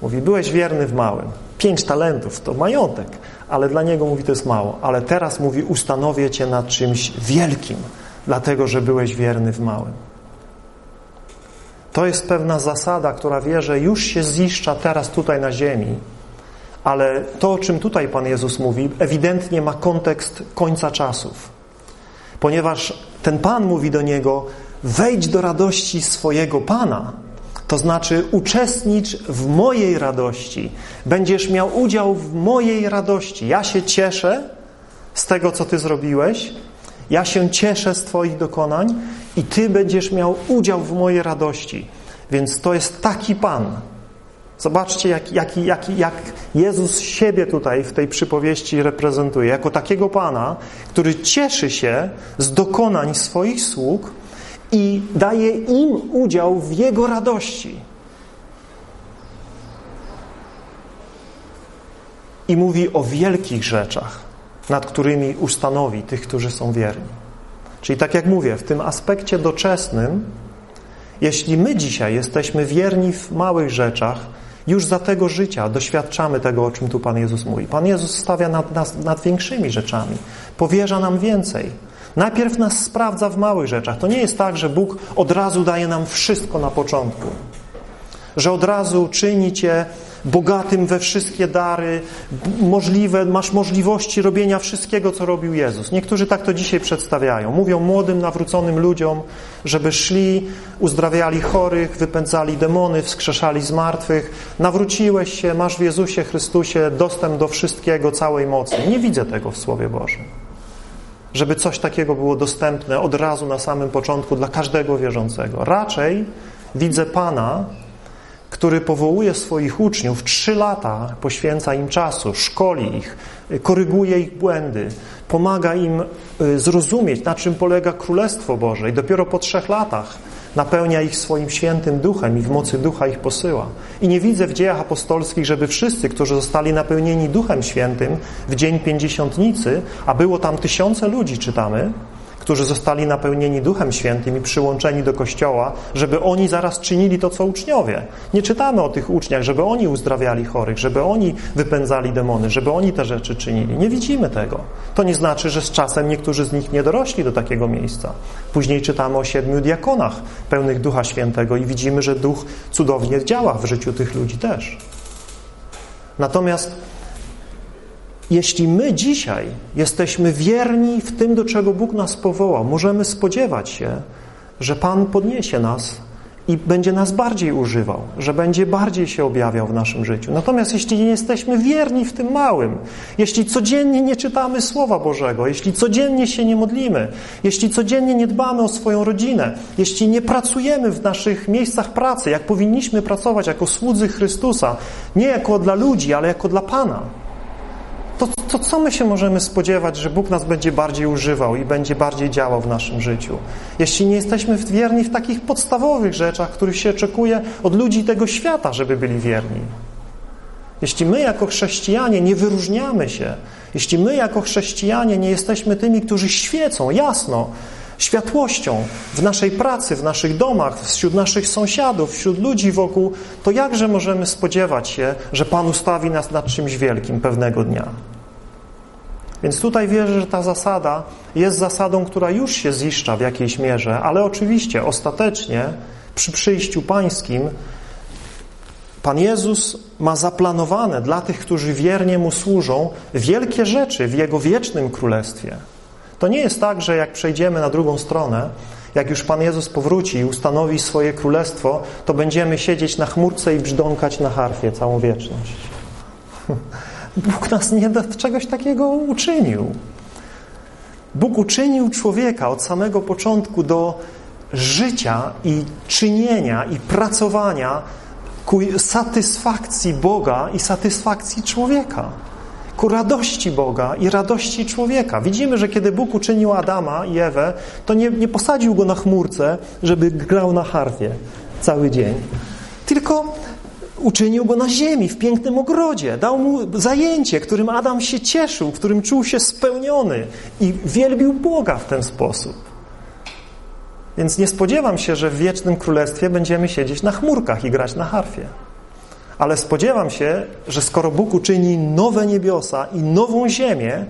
Mówi, byłeś wierny w małym. Pięć talentów to majątek, ale dla niego mówi, to jest mało. Ale teraz mówi, ustanowię cię nad czymś wielkim, dlatego, że byłeś wierny w małym. To jest pewna zasada, która wie, że już się ziszcza teraz tutaj na ziemi, ale to, o czym tutaj Pan Jezus mówi, ewidentnie ma kontekst końca czasów. Ponieważ ten Pan mówi do niego, wejdź do radości swojego Pana, to znaczy uczestnicz w mojej radości. Będziesz miał udział w mojej radości. Ja się cieszę z tego, co Ty zrobiłeś. Ja się cieszę z Twoich dokonań i Ty będziesz miał udział w mojej radości. Więc to jest taki Pan. Zobaczcie, jak, jak, jak, jak Jezus siebie tutaj w tej przypowieści reprezentuje. Jako takiego Pana, który cieszy się z dokonań swoich sług, i daje im udział w Jego radości. I mówi o wielkich rzeczach, nad którymi ustanowi tych, którzy są wierni. Czyli tak jak mówię, w tym aspekcie doczesnym, jeśli my dzisiaj jesteśmy wierni w małych rzeczach, już za tego życia doświadczamy tego, o czym tu Pan Jezus mówi. Pan Jezus stawia nad, nas, nad większymi rzeczami, powierza nam więcej. Najpierw nas sprawdza w małych rzeczach. To nie jest tak, że Bóg od razu daje nam wszystko na początku. Że od razu czyni cię bogatym we wszystkie dary, możliwe, masz możliwości robienia wszystkiego, co robił Jezus. Niektórzy tak to dzisiaj przedstawiają. Mówią młodym, nawróconym ludziom, żeby szli, uzdrawiali chorych, wypędzali demony, wskrzeszali zmartwych. Nawróciłeś się, masz w Jezusie Chrystusie dostęp do wszystkiego, całej mocy. Nie widzę tego w Słowie Bożym żeby coś takiego było dostępne od razu na samym początku dla każdego wierzącego. Raczej widzę Pana, który powołuje swoich uczniów, trzy lata poświęca im czasu, szkoli ich, koryguje ich błędy, pomaga im y, zrozumieć, na czym polega Królestwo Boże i dopiero po trzech latach napełnia ich swoim świętym duchem i w mocy ducha ich posyła. I nie widzę w dziejach apostolskich, żeby wszyscy, którzy zostali napełnieni duchem świętym w dzień pięćdziesiątnicy, a było tam tysiące ludzi, czytamy, którzy zostali napełnieni Duchem Świętym i przyłączeni do Kościoła, żeby oni zaraz czynili to, co uczniowie. Nie czytamy o tych uczniach, żeby oni uzdrawiali chorych, żeby oni wypędzali demony, żeby oni te rzeczy czynili. Nie widzimy tego. To nie znaczy, że z czasem niektórzy z nich nie dorośli do takiego miejsca. Później czytamy o siedmiu diakonach pełnych Ducha Świętego i widzimy, że Duch cudownie działa w życiu tych ludzi też. Natomiast jeśli my dzisiaj jesteśmy wierni w tym, do czego Bóg nas powołał, możemy spodziewać się, że Pan podniesie nas i będzie nas bardziej używał, że będzie bardziej się objawiał w naszym życiu. Natomiast jeśli nie jesteśmy wierni w tym małym, jeśli codziennie nie czytamy Słowa Bożego, jeśli codziennie się nie modlimy, jeśli codziennie nie dbamy o swoją rodzinę, jeśli nie pracujemy w naszych miejscach pracy, jak powinniśmy pracować jako słudzy Chrystusa, nie jako dla ludzi, ale jako dla Pana, to, to co my się możemy spodziewać, że Bóg nas będzie bardziej używał i będzie bardziej działał w naszym życiu? Jeśli nie jesteśmy wierni w takich podstawowych rzeczach, których się oczekuje od ludzi tego świata, żeby byli wierni. Jeśli my jako chrześcijanie nie wyróżniamy się, jeśli my jako chrześcijanie nie jesteśmy tymi, którzy świecą jasno, światłością w naszej pracy, w naszych domach, wśród naszych sąsiadów, wśród ludzi wokół, to jakże możemy spodziewać się, że Pan ustawi nas nad czymś wielkim pewnego dnia? Więc tutaj wierzę, że ta zasada jest zasadą, która już się ziszcza w jakiejś mierze, ale oczywiście ostatecznie przy przyjściu pańskim Pan Jezus ma zaplanowane dla tych, którzy wiernie Mu służą, wielkie rzeczy w Jego wiecznym królestwie. To nie jest tak, że jak przejdziemy na drugą stronę, jak już Pan Jezus powróci i ustanowi swoje królestwo, to będziemy siedzieć na chmurce i brzdąkać na harfie całą wieczność. Bóg nas nie do czegoś takiego uczynił. Bóg uczynił człowieka od samego początku do życia i czynienia i pracowania ku satysfakcji Boga i satysfakcji człowieka ku radości Boga i radości człowieka. Widzimy, że kiedy Bóg uczynił Adama i Ewę, to nie, nie posadził go na chmurce, żeby grał na harfie cały dzień. Tylko uczynił go na ziemi, w pięknym ogrodzie. Dał mu zajęcie, którym Adam się cieszył, którym czuł się spełniony i wielbił Boga w ten sposób. Więc nie spodziewam się, że w wiecznym królestwie będziemy siedzieć na chmurkach i grać na harfie. Ale spodziewam się, że skoro Bóg uczyni nowe niebiosa i nową ziemię,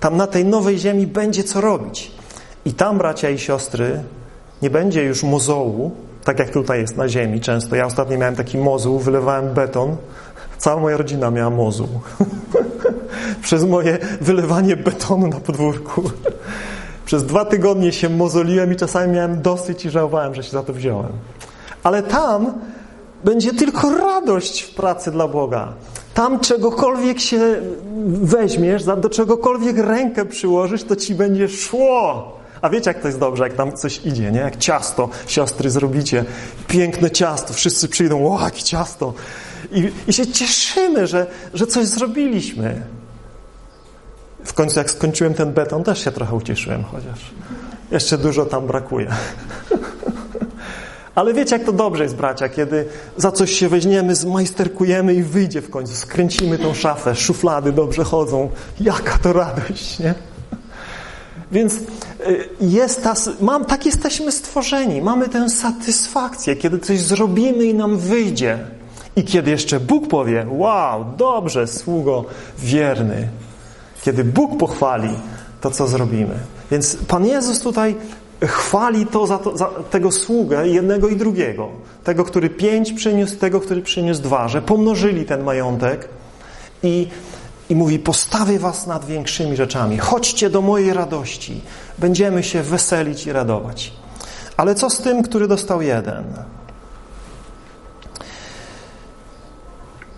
tam na tej nowej ziemi będzie co robić. I tam, bracia i siostry, nie będzie już mozołu, tak jak tutaj jest na ziemi często. Ja ostatnio miałem taki mozuł, wylewałem beton Cała moja rodzina miała mozu. Przez moje wylewanie betonu na podwórku. Przez dwa tygodnie się mozoliłem i czasami miałem dosyć i żałowałem, że się za to wziąłem. Ale tam będzie tylko radość w pracy dla Boga. Tam czegokolwiek się weźmiesz, do czegokolwiek rękę przyłożysz, to ci będzie szło. A wiecie, jak to jest dobrze, jak tam coś idzie, nie? Jak ciasto, siostry, zrobicie. Piękne ciasto, wszyscy przyjdą, o, jakie ciasto. I, I się cieszymy, że, że coś zrobiliśmy. W końcu jak skończyłem ten beton, też się trochę ucieszyłem, chociaż jeszcze dużo tam brakuje. Ale wiecie, jak to dobrze jest, bracia, kiedy za coś się weźmiemy, zmajsterkujemy i wyjdzie w końcu. Skręcimy tą szafę, szuflady dobrze chodzą. Jaka to radość, nie? Więc y, jest ta, mam, tak jesteśmy stworzeni. Mamy tę satysfakcję, kiedy coś zrobimy i nam wyjdzie. I kiedy jeszcze Bóg powie, wow, dobrze, sługo wierny. Kiedy Bóg pochwali to, co zrobimy. Więc Pan Jezus tutaj chwali to za, to za, tego sługę jednego i drugiego. Tego, który pięć przyniósł, tego, który przyniósł dwa, że pomnożyli ten majątek i, i mówi, postawię was nad większymi rzeczami. Chodźcie do mojej radości. Będziemy się weselić i radować. Ale co z tym, który dostał jeden?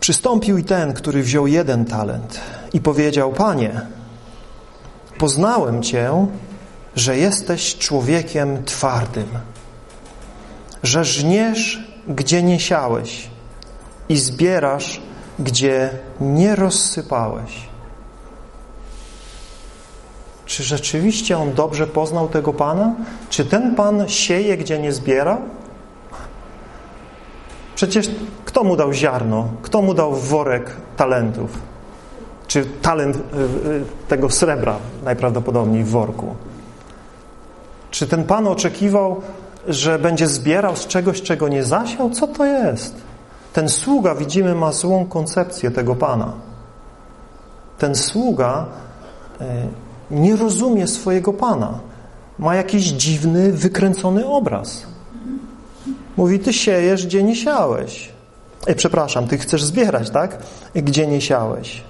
Przystąpił i ten, który wziął jeden talent i powiedział, Panie, poznałem Cię, że jesteś człowiekiem twardym, że żniesz, gdzie nie siałeś i zbierasz, gdzie nie rozsypałeś. Czy rzeczywiście on dobrze poznał tego Pana? Czy ten Pan sieje, gdzie nie zbiera? Przecież kto mu dał ziarno? Kto mu dał worek talentów? Czy talent y, y, tego srebra najprawdopodobniej w worku? Czy ten Pan oczekiwał, że będzie zbierał z czegoś, czego nie zasiał? Co to jest? Ten sługa, widzimy, ma złą koncepcję tego Pana. Ten sługa y, nie rozumie swojego Pana. Ma jakiś dziwny, wykręcony obraz. Mówi, ty siejesz, gdzie nie siałeś. Ej, przepraszam, ty chcesz zbierać, tak? Gdzie nie siałeś.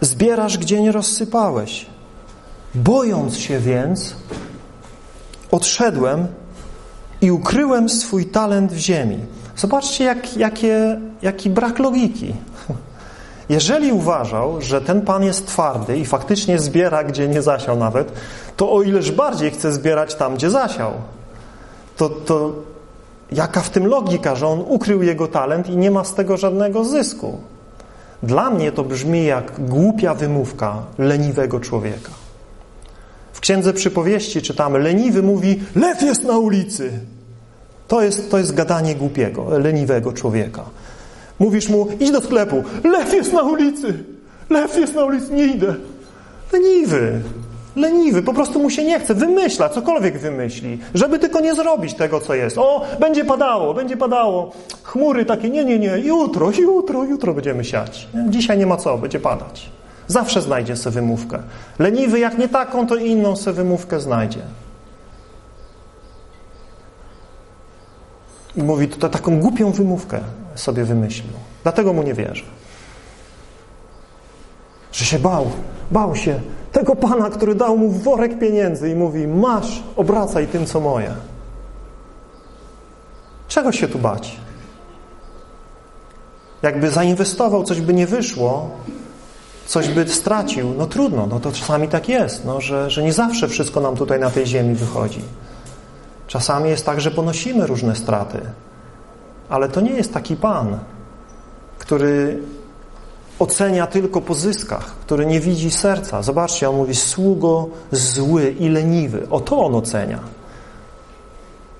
Zbierasz, gdzie nie rozsypałeś. Bojąc się więc, odszedłem i ukryłem swój talent w ziemi. Zobaczcie, jak, jakie, jaki brak logiki. Jeżeli uważał, że ten Pan jest twardy i faktycznie zbiera, gdzie nie zasiał nawet, to o ileż bardziej chce zbierać tam, gdzie zasiał to, to jaka w tym logika, że on ukrył jego talent i nie ma z tego żadnego zysku? Dla mnie to brzmi jak głupia wymówka leniwego człowieka. W Księdze Przypowieści czytamy, leniwy mówi, lew jest na ulicy. To jest, to jest gadanie głupiego, leniwego człowieka. Mówisz mu, idź do sklepu, lew jest na ulicy. Lew jest na ulicy, nie idę. Leniwy. Leniwy, po prostu mu się nie chce, wymyśla, cokolwiek wymyśli, żeby tylko nie zrobić tego, co jest. O, będzie padało, będzie padało. Chmury takie, nie, nie, nie, jutro, jutro, jutro będziemy siać. Dzisiaj nie ma co, będzie padać. Zawsze znajdzie sobie wymówkę. Leniwy, jak nie taką, to inną sobie wymówkę znajdzie. I mówi, to taką głupią wymówkę sobie wymyślił. Dlatego mu nie wierzę. Że się bał, bał się, tego Pana, który dał mu worek pieniędzy i mówi, masz, obracaj tym, co moje. Czego się tu bać? Jakby zainwestował, coś by nie wyszło, coś by stracił, no trudno, no to czasami tak jest, no, że, że nie zawsze wszystko nam tutaj na tej ziemi wychodzi. Czasami jest tak, że ponosimy różne straty, ale to nie jest taki Pan, który ocenia tylko po zyskach, który nie widzi serca. Zobaczcie, on mówi sługo zły i leniwy. O to on ocenia.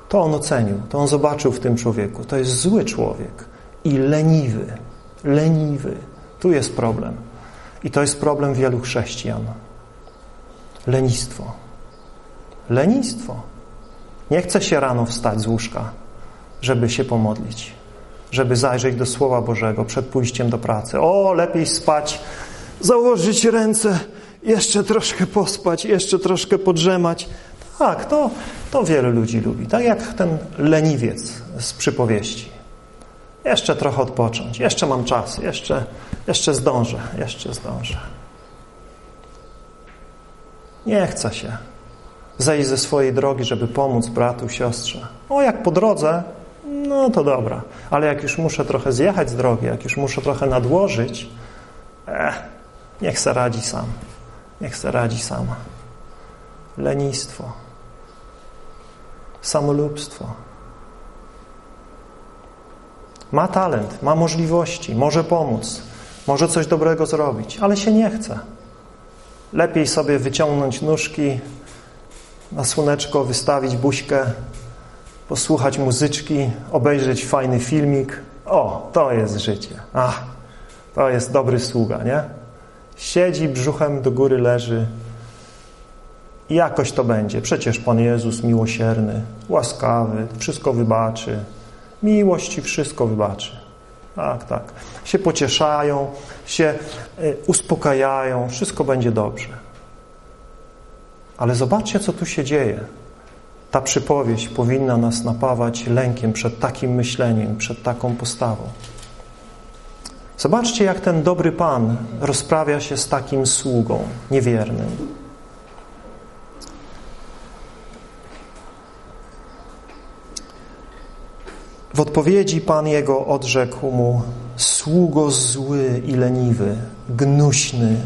To on ocenił, to on zobaczył w tym człowieku. To jest zły człowiek i leniwy. Leniwy. Tu jest problem. I to jest problem wielu chrześcijan. Lenistwo. Lenistwo. Nie chce się rano wstać z łóżka, żeby się pomodlić żeby zajrzeć do Słowa Bożego przed pójściem do pracy. O, lepiej spać, założyć ręce, jeszcze troszkę pospać, jeszcze troszkę podrzemać. Tak, to, to wielu ludzi lubi. Tak jak ten leniwiec z przypowieści. Jeszcze trochę odpocząć, jeszcze mam czas, jeszcze, jeszcze zdążę, jeszcze zdążę. Nie chce się zejść ze swojej drogi, żeby pomóc bratu, siostrze. O, jak po drodze, no to dobra. Ale jak już muszę trochę zjechać z drogi, jak już muszę trochę nadłożyć, eh, niech se radzi sam. Niech se radzi sama. Lenistwo. Samolubstwo. Ma talent, ma możliwości, może pomóc, może coś dobrego zrobić, ale się nie chce. Lepiej sobie wyciągnąć nóżki, na słoneczko wystawić buźkę, posłuchać muzyczki, obejrzeć fajny filmik. O, to jest życie. Ach, to jest dobry sługa, nie? Siedzi, brzuchem do góry leży i jakoś to będzie. Przecież Pan Jezus miłosierny, łaskawy, wszystko wybaczy. Miłości wszystko wybaczy. Tak, tak. Się pocieszają, się y, uspokajają, wszystko będzie dobrze. Ale zobaczcie, co tu się dzieje. Ta przypowieść powinna nas napawać lękiem przed takim myśleniem, przed taką postawą. Zobaczcie, jak ten dobry Pan rozprawia się z takim sługą niewiernym. W odpowiedzi Pan jego odrzekł mu sługo zły i leniwy, gnuśny,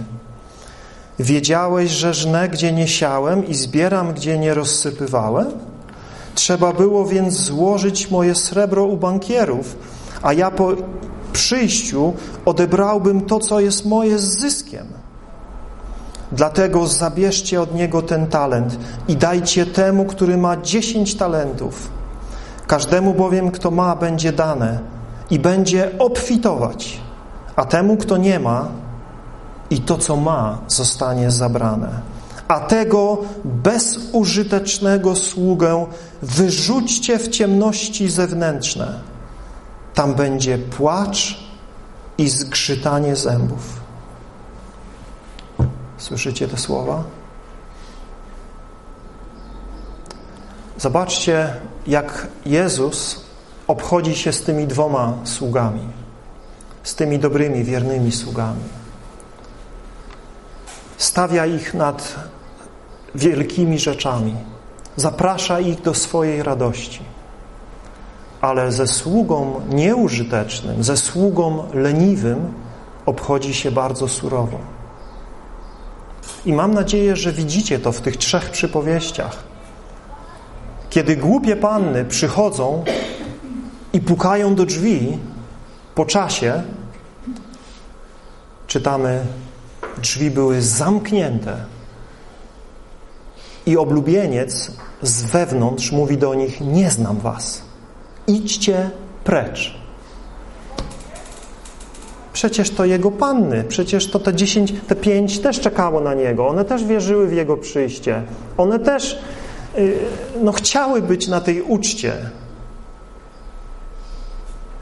Wiedziałeś, że żnę, gdzie nie siałem i zbieram, gdzie nie rozsypywałem? Trzeba było więc złożyć moje srebro u bankierów, a ja po przyjściu odebrałbym to, co jest moje z zyskiem. Dlatego zabierzcie od niego ten talent i dajcie temu, który ma dziesięć talentów. Każdemu bowiem, kto ma, będzie dane i będzie obfitować, a temu, kto nie ma, i to, co ma, zostanie zabrane. A tego bezużytecznego sługę wyrzućcie w ciemności zewnętrzne. Tam będzie płacz i zgrzytanie zębów. Słyszycie te słowa? Zobaczcie, jak Jezus obchodzi się z tymi dwoma sługami, z tymi dobrymi, wiernymi sługami stawia ich nad wielkimi rzeczami, zaprasza ich do swojej radości. Ale ze sługą nieużytecznym, ze sługą leniwym obchodzi się bardzo surowo. I mam nadzieję, że widzicie to w tych trzech przypowieściach. Kiedy głupie panny przychodzą i pukają do drzwi po czasie, czytamy drzwi były zamknięte i oblubieniec z wewnątrz mówi do nich, nie znam was, idźcie precz. Przecież to jego panny, przecież to te dziesięć, te pięć też czekało na niego, one też wierzyły w jego przyjście, one też no, chciały być na tej uczcie.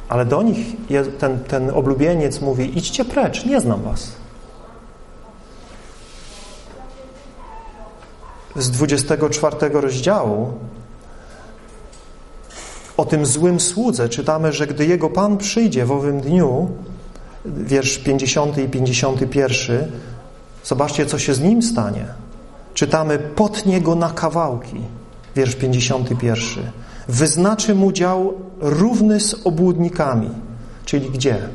Ale do nich ten, ten oblubieniec mówi, idźcie precz, nie znam was. z 24 rozdziału o tym złym słudze czytamy, że gdy jego Pan przyjdzie w owym dniu, wiersz 50 i 51, zobaczcie, co się z nim stanie. Czytamy, potnie go na kawałki, wiersz 51. Wyznaczy mu dział równy z obłudnikami, czyli gdzie?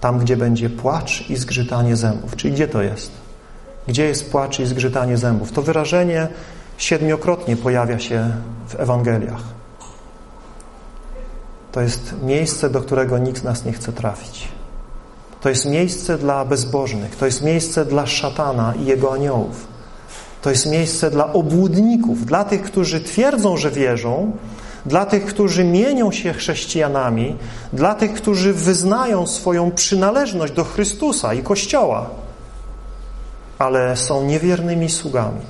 Tam, gdzie będzie płacz i zgrzytanie zębów. Czyli gdzie to jest? Gdzie jest płacz i zgrzytanie zębów? To wyrażenie siedmiokrotnie pojawia się w Ewangeliach. To jest miejsce, do którego nikt z nas nie chce trafić. To jest miejsce dla bezbożnych, to jest miejsce dla szatana i jego aniołów. To jest miejsce dla obłudników, dla tych, którzy twierdzą, że wierzą, dla tych, którzy mienią się chrześcijanami, dla tych, którzy wyznają swoją przynależność do Chrystusa i Kościoła ale są niewiernymi sługami.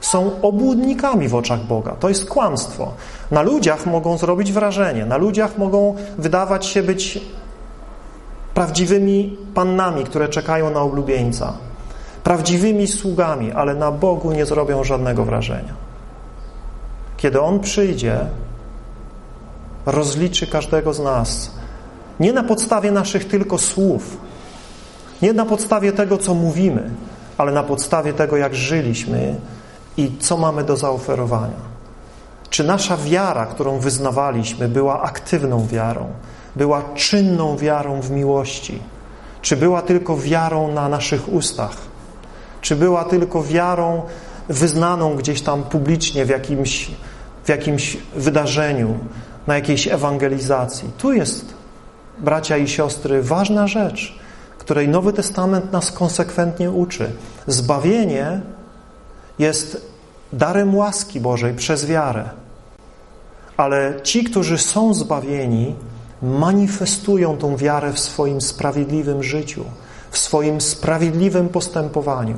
Są obłudnikami w oczach Boga. To jest kłamstwo. Na ludziach mogą zrobić wrażenie, na ludziach mogą wydawać się być prawdziwymi pannami, które czekają na oblubieńca, prawdziwymi sługami, ale na Bogu nie zrobią żadnego wrażenia. Kiedy On przyjdzie, rozliczy każdego z nas Nie na podstawie naszych tylko słów, nie na podstawie tego, co mówimy, ale na podstawie tego, jak żyliśmy i co mamy do zaoferowania. Czy nasza wiara, którą wyznawaliśmy, była aktywną wiarą, była czynną wiarą w miłości? Czy była tylko wiarą na naszych ustach? Czy była tylko wiarą wyznaną gdzieś tam publicznie w jakimś, w jakimś wydarzeniu, na jakiejś ewangelizacji? Tu jest, bracia i siostry, ważna rzecz, której Nowy Testament nas konsekwentnie uczy. Zbawienie jest darem łaski Bożej przez wiarę. Ale ci, którzy są zbawieni, manifestują tą wiarę w swoim sprawiedliwym życiu, w swoim sprawiedliwym postępowaniu.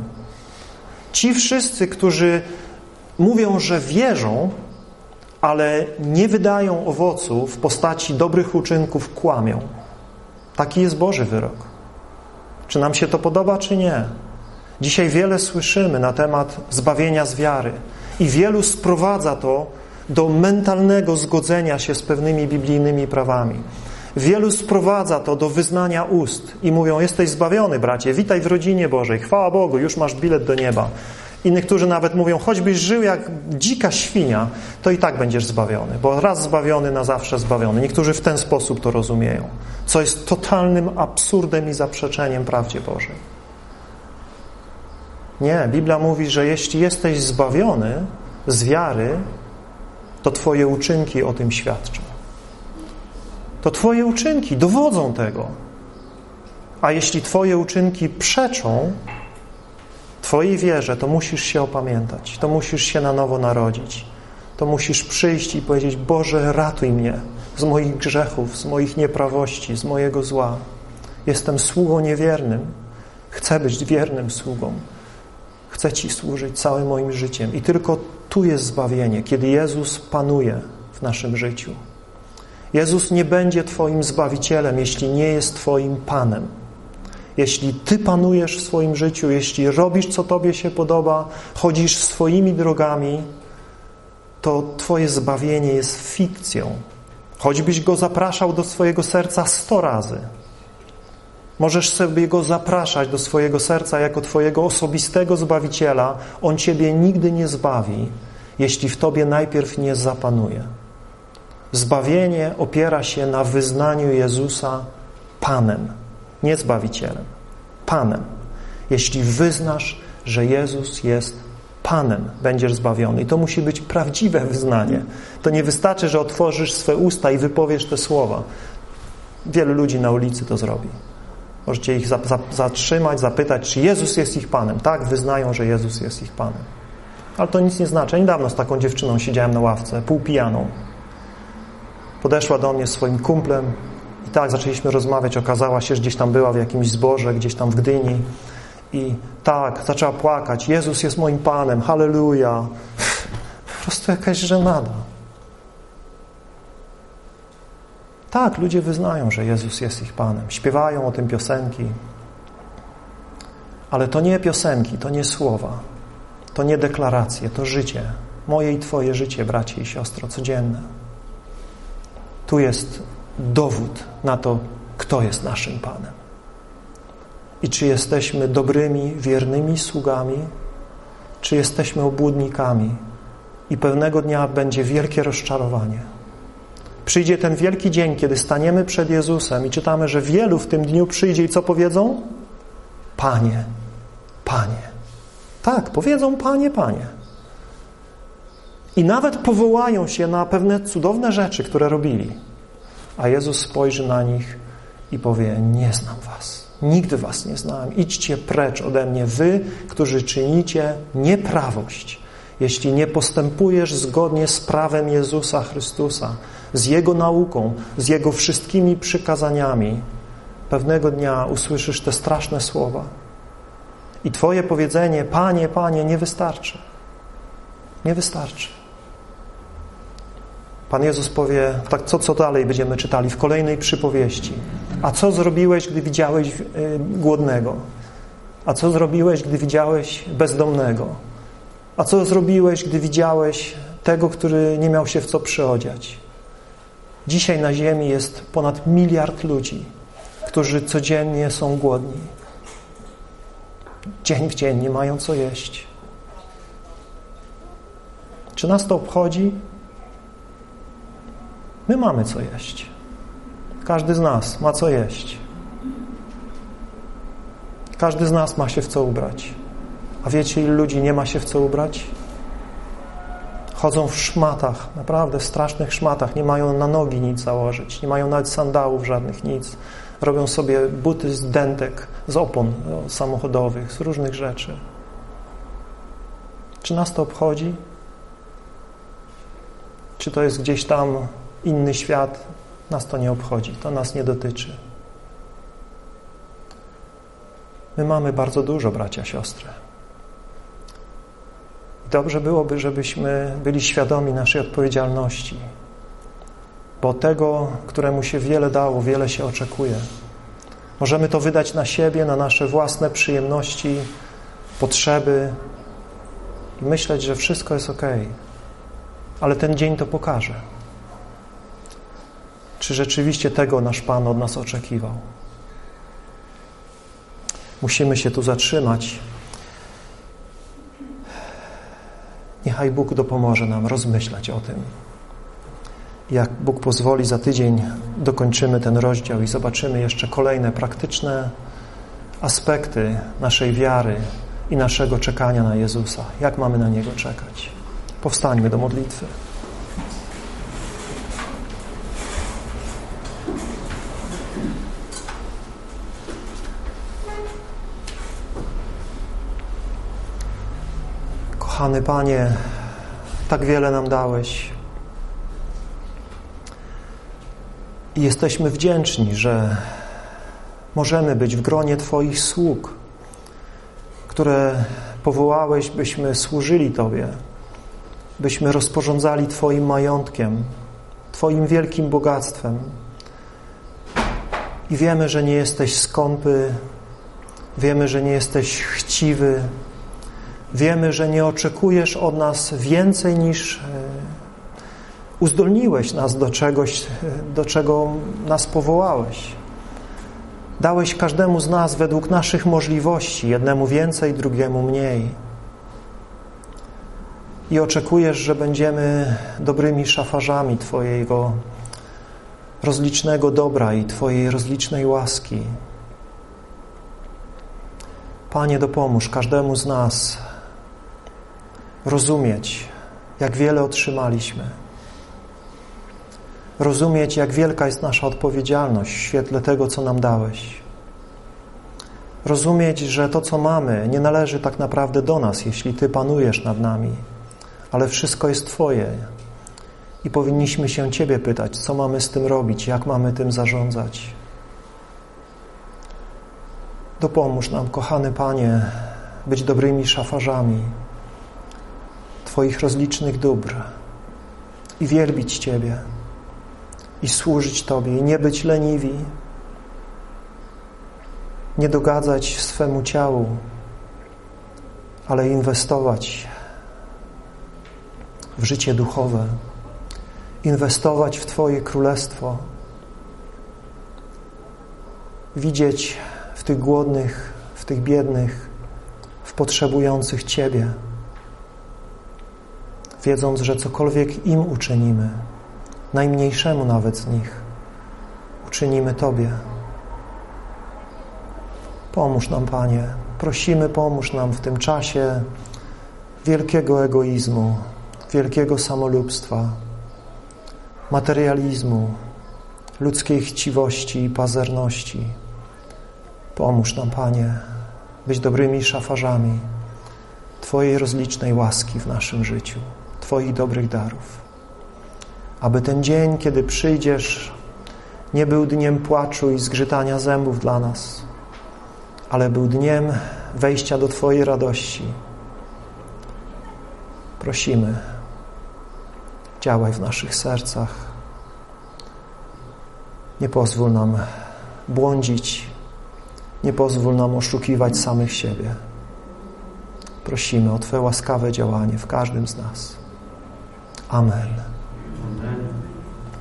Ci wszyscy, którzy mówią, że wierzą, ale nie wydają owocu w postaci dobrych uczynków, kłamią. Taki jest Boży wyrok. Czy nam się to podoba, czy nie? Dzisiaj wiele słyszymy na temat zbawienia z wiary i wielu sprowadza to do mentalnego zgodzenia się z pewnymi biblijnymi prawami. Wielu sprowadza to do wyznania ust i mówią: Jesteś zbawiony, bracie, witaj w rodzinie Bożej, chwała Bogu, już masz bilet do nieba. I niektórzy nawet mówią: choćbyś żył jak dzika świnia, to i tak będziesz zbawiony, bo raz zbawiony, na zawsze zbawiony. Niektórzy w ten sposób to rozumieją, co jest totalnym absurdem i zaprzeczeniem prawdzie Bożej. Nie, Biblia mówi, że jeśli jesteś zbawiony z wiary, to Twoje uczynki o tym świadczą. To Twoje uczynki dowodzą tego. A jeśli Twoje uczynki przeczą Twojej wierze, to musisz się opamiętać, to musisz się na nowo narodzić. To musisz przyjść i powiedzieć: Boże, ratuj mnie z moich grzechów, z moich nieprawości, z mojego zła. Jestem sługą niewiernym. Chcę być wiernym sługą. Chcę Ci służyć całym moim życiem. I tylko tu jest zbawienie, kiedy Jezus panuje w naszym życiu. Jezus nie będzie Twoim Zbawicielem, jeśli nie jest Twoim Panem. Jeśli Ty panujesz w swoim życiu, jeśli robisz, co Tobie się podoba, chodzisz swoimi drogami, to Twoje zbawienie jest fikcją. Choćbyś Go zapraszał do swojego serca sto razy, Możesz sobie Go zapraszać do swojego serca jako Twojego osobistego Zbawiciela. On Ciebie nigdy nie zbawi, jeśli w Tobie najpierw nie zapanuje. Zbawienie opiera się na wyznaniu Jezusa Panem, nie Zbawicielem, Panem. Jeśli wyznasz, że Jezus jest Panem, będziesz zbawiony. I to musi być prawdziwe wyznanie. To nie wystarczy, że otworzysz swe usta i wypowiesz te słowa. Wielu ludzi na ulicy to zrobi. Możecie ich za, za, zatrzymać, zapytać, czy Jezus jest ich Panem. Tak, wyznają, że Jezus jest ich Panem. Ale to nic nie znaczy. Niedawno z taką dziewczyną siedziałem na ławce, półpijaną. Podeszła do mnie swoim kumplem i tak zaczęliśmy rozmawiać. Okazała się, że gdzieś tam była w jakimś zborze, gdzieś tam w Gdyni. I tak, zaczęła płakać. Jezus jest moim Panem, halleluja. Po prostu jakaś żenada. Tak, ludzie wyznają, że Jezus jest ich Panem. Śpiewają o tym piosenki. Ale to nie piosenki, to nie słowa. To nie deklaracje, to życie. Moje i Twoje życie, bracie i siostro, codzienne. Tu jest dowód na to, kto jest naszym Panem. I czy jesteśmy dobrymi, wiernymi sługami, czy jesteśmy obłudnikami. I pewnego dnia będzie wielkie rozczarowanie Przyjdzie ten wielki dzień, kiedy staniemy przed Jezusem i czytamy, że wielu w tym dniu przyjdzie i co powiedzą? Panie, Panie. Tak, powiedzą Panie, Panie. I nawet powołają się na pewne cudowne rzeczy, które robili. A Jezus spojrzy na nich i powie: Nie znam Was. Nigdy Was nie znałem. Idźcie precz ode mnie, Wy, którzy czynicie nieprawość. Jeśli nie postępujesz zgodnie z prawem Jezusa Chrystusa, z Jego nauką, z Jego wszystkimi przykazaniami, pewnego dnia usłyszysz te straszne słowa. I Twoje powiedzenie, Panie, Panie, nie wystarczy. Nie wystarczy. Pan Jezus powie, tak co, co dalej będziemy czytali w kolejnej przypowieści. A co zrobiłeś, gdy widziałeś y, głodnego? A co zrobiłeś, gdy widziałeś bezdomnego? A co zrobiłeś, gdy widziałeś tego, który nie miał się w co przyodziać? Dzisiaj na ziemi jest ponad miliard ludzi, którzy codziennie są głodni. Dzień w dzień nie mają co jeść. Czy nas to obchodzi? My mamy co jeść. Każdy z nas ma co jeść. Każdy z nas ma się w co ubrać. A wiecie, ilu ludzi nie ma się w co ubrać? Chodzą w szmatach, naprawdę w strasznych szmatach, nie mają na nogi nic założyć, nie mają nawet sandałów żadnych, nic. Robią sobie buty z dętek, z opon no, samochodowych, z różnych rzeczy. Czy nas to obchodzi? Czy to jest gdzieś tam inny świat? Nas to nie obchodzi, to nas nie dotyczy. My mamy bardzo dużo, bracia, siostry. Dobrze byłoby, żebyśmy byli świadomi naszej odpowiedzialności, bo tego, któremu się wiele dało, wiele się oczekuje. Możemy to wydać na siebie, na nasze własne przyjemności, potrzeby i myśleć, że wszystko jest ok. Ale ten dzień to pokaże. Czy rzeczywiście tego nasz Pan od nas oczekiwał? Musimy się tu zatrzymać Niechaj Bóg dopomoże nam rozmyślać o tym. Jak Bóg pozwoli, za tydzień dokończymy ten rozdział i zobaczymy jeszcze kolejne praktyczne aspekty naszej wiary i naszego czekania na Jezusa. Jak mamy na Niego czekać? Powstańmy do modlitwy. Kochany Panie, tak wiele nam dałeś. I jesteśmy wdzięczni, że możemy być w gronie Twoich sług, które powołałeś, byśmy służyli Tobie, byśmy rozporządzali Twoim majątkiem, Twoim wielkim bogactwem. I wiemy, że nie jesteś skąpy, wiemy, że nie jesteś chciwy, Wiemy, że nie oczekujesz od nas więcej niż e, uzdolniłeś nas do czegoś, e, do czego nas powołałeś. Dałeś każdemu z nas według naszych możliwości, jednemu więcej, drugiemu mniej. I oczekujesz, że będziemy dobrymi szafarzami Twojego rozlicznego dobra i Twojej rozlicznej łaski. Panie, dopomóż każdemu z nas rozumieć, jak wiele otrzymaliśmy. Rozumieć, jak wielka jest nasza odpowiedzialność w świetle tego, co nam dałeś. Rozumieć, że to, co mamy, nie należy tak naprawdę do nas, jeśli Ty panujesz nad nami, ale wszystko jest Twoje. I powinniśmy się Ciebie pytać, co mamy z tym robić, jak mamy tym zarządzać. Dopomóż nam, kochany Panie, być dobrymi szafarzami, Twoich rozlicznych dóbr i wielbić Ciebie i służyć Tobie i nie być leniwi, nie dogadzać swemu ciału, ale inwestować w życie duchowe, inwestować w Twoje królestwo, widzieć w tych głodnych, w tych biednych, w potrzebujących Ciebie wiedząc, że cokolwiek im uczynimy, najmniejszemu nawet z nich, uczynimy Tobie. Pomóż nam, Panie. Prosimy, pomóż nam w tym czasie wielkiego egoizmu, wielkiego samolubstwa, materializmu, ludzkiej chciwości i pazerności. Pomóż nam, Panie, być dobrymi szafarzami Twojej rozlicznej łaski w naszym życiu. Twoich dobrych darów. Aby ten dzień, kiedy przyjdziesz, nie był dniem płaczu i zgrzytania zębów dla nas, ale był dniem wejścia do Twojej radości. Prosimy, działaj w naszych sercach. Nie pozwól nam błądzić, nie pozwól nam oszukiwać samych siebie. Prosimy o Twoje łaskawe działanie w każdym z nas. Amen.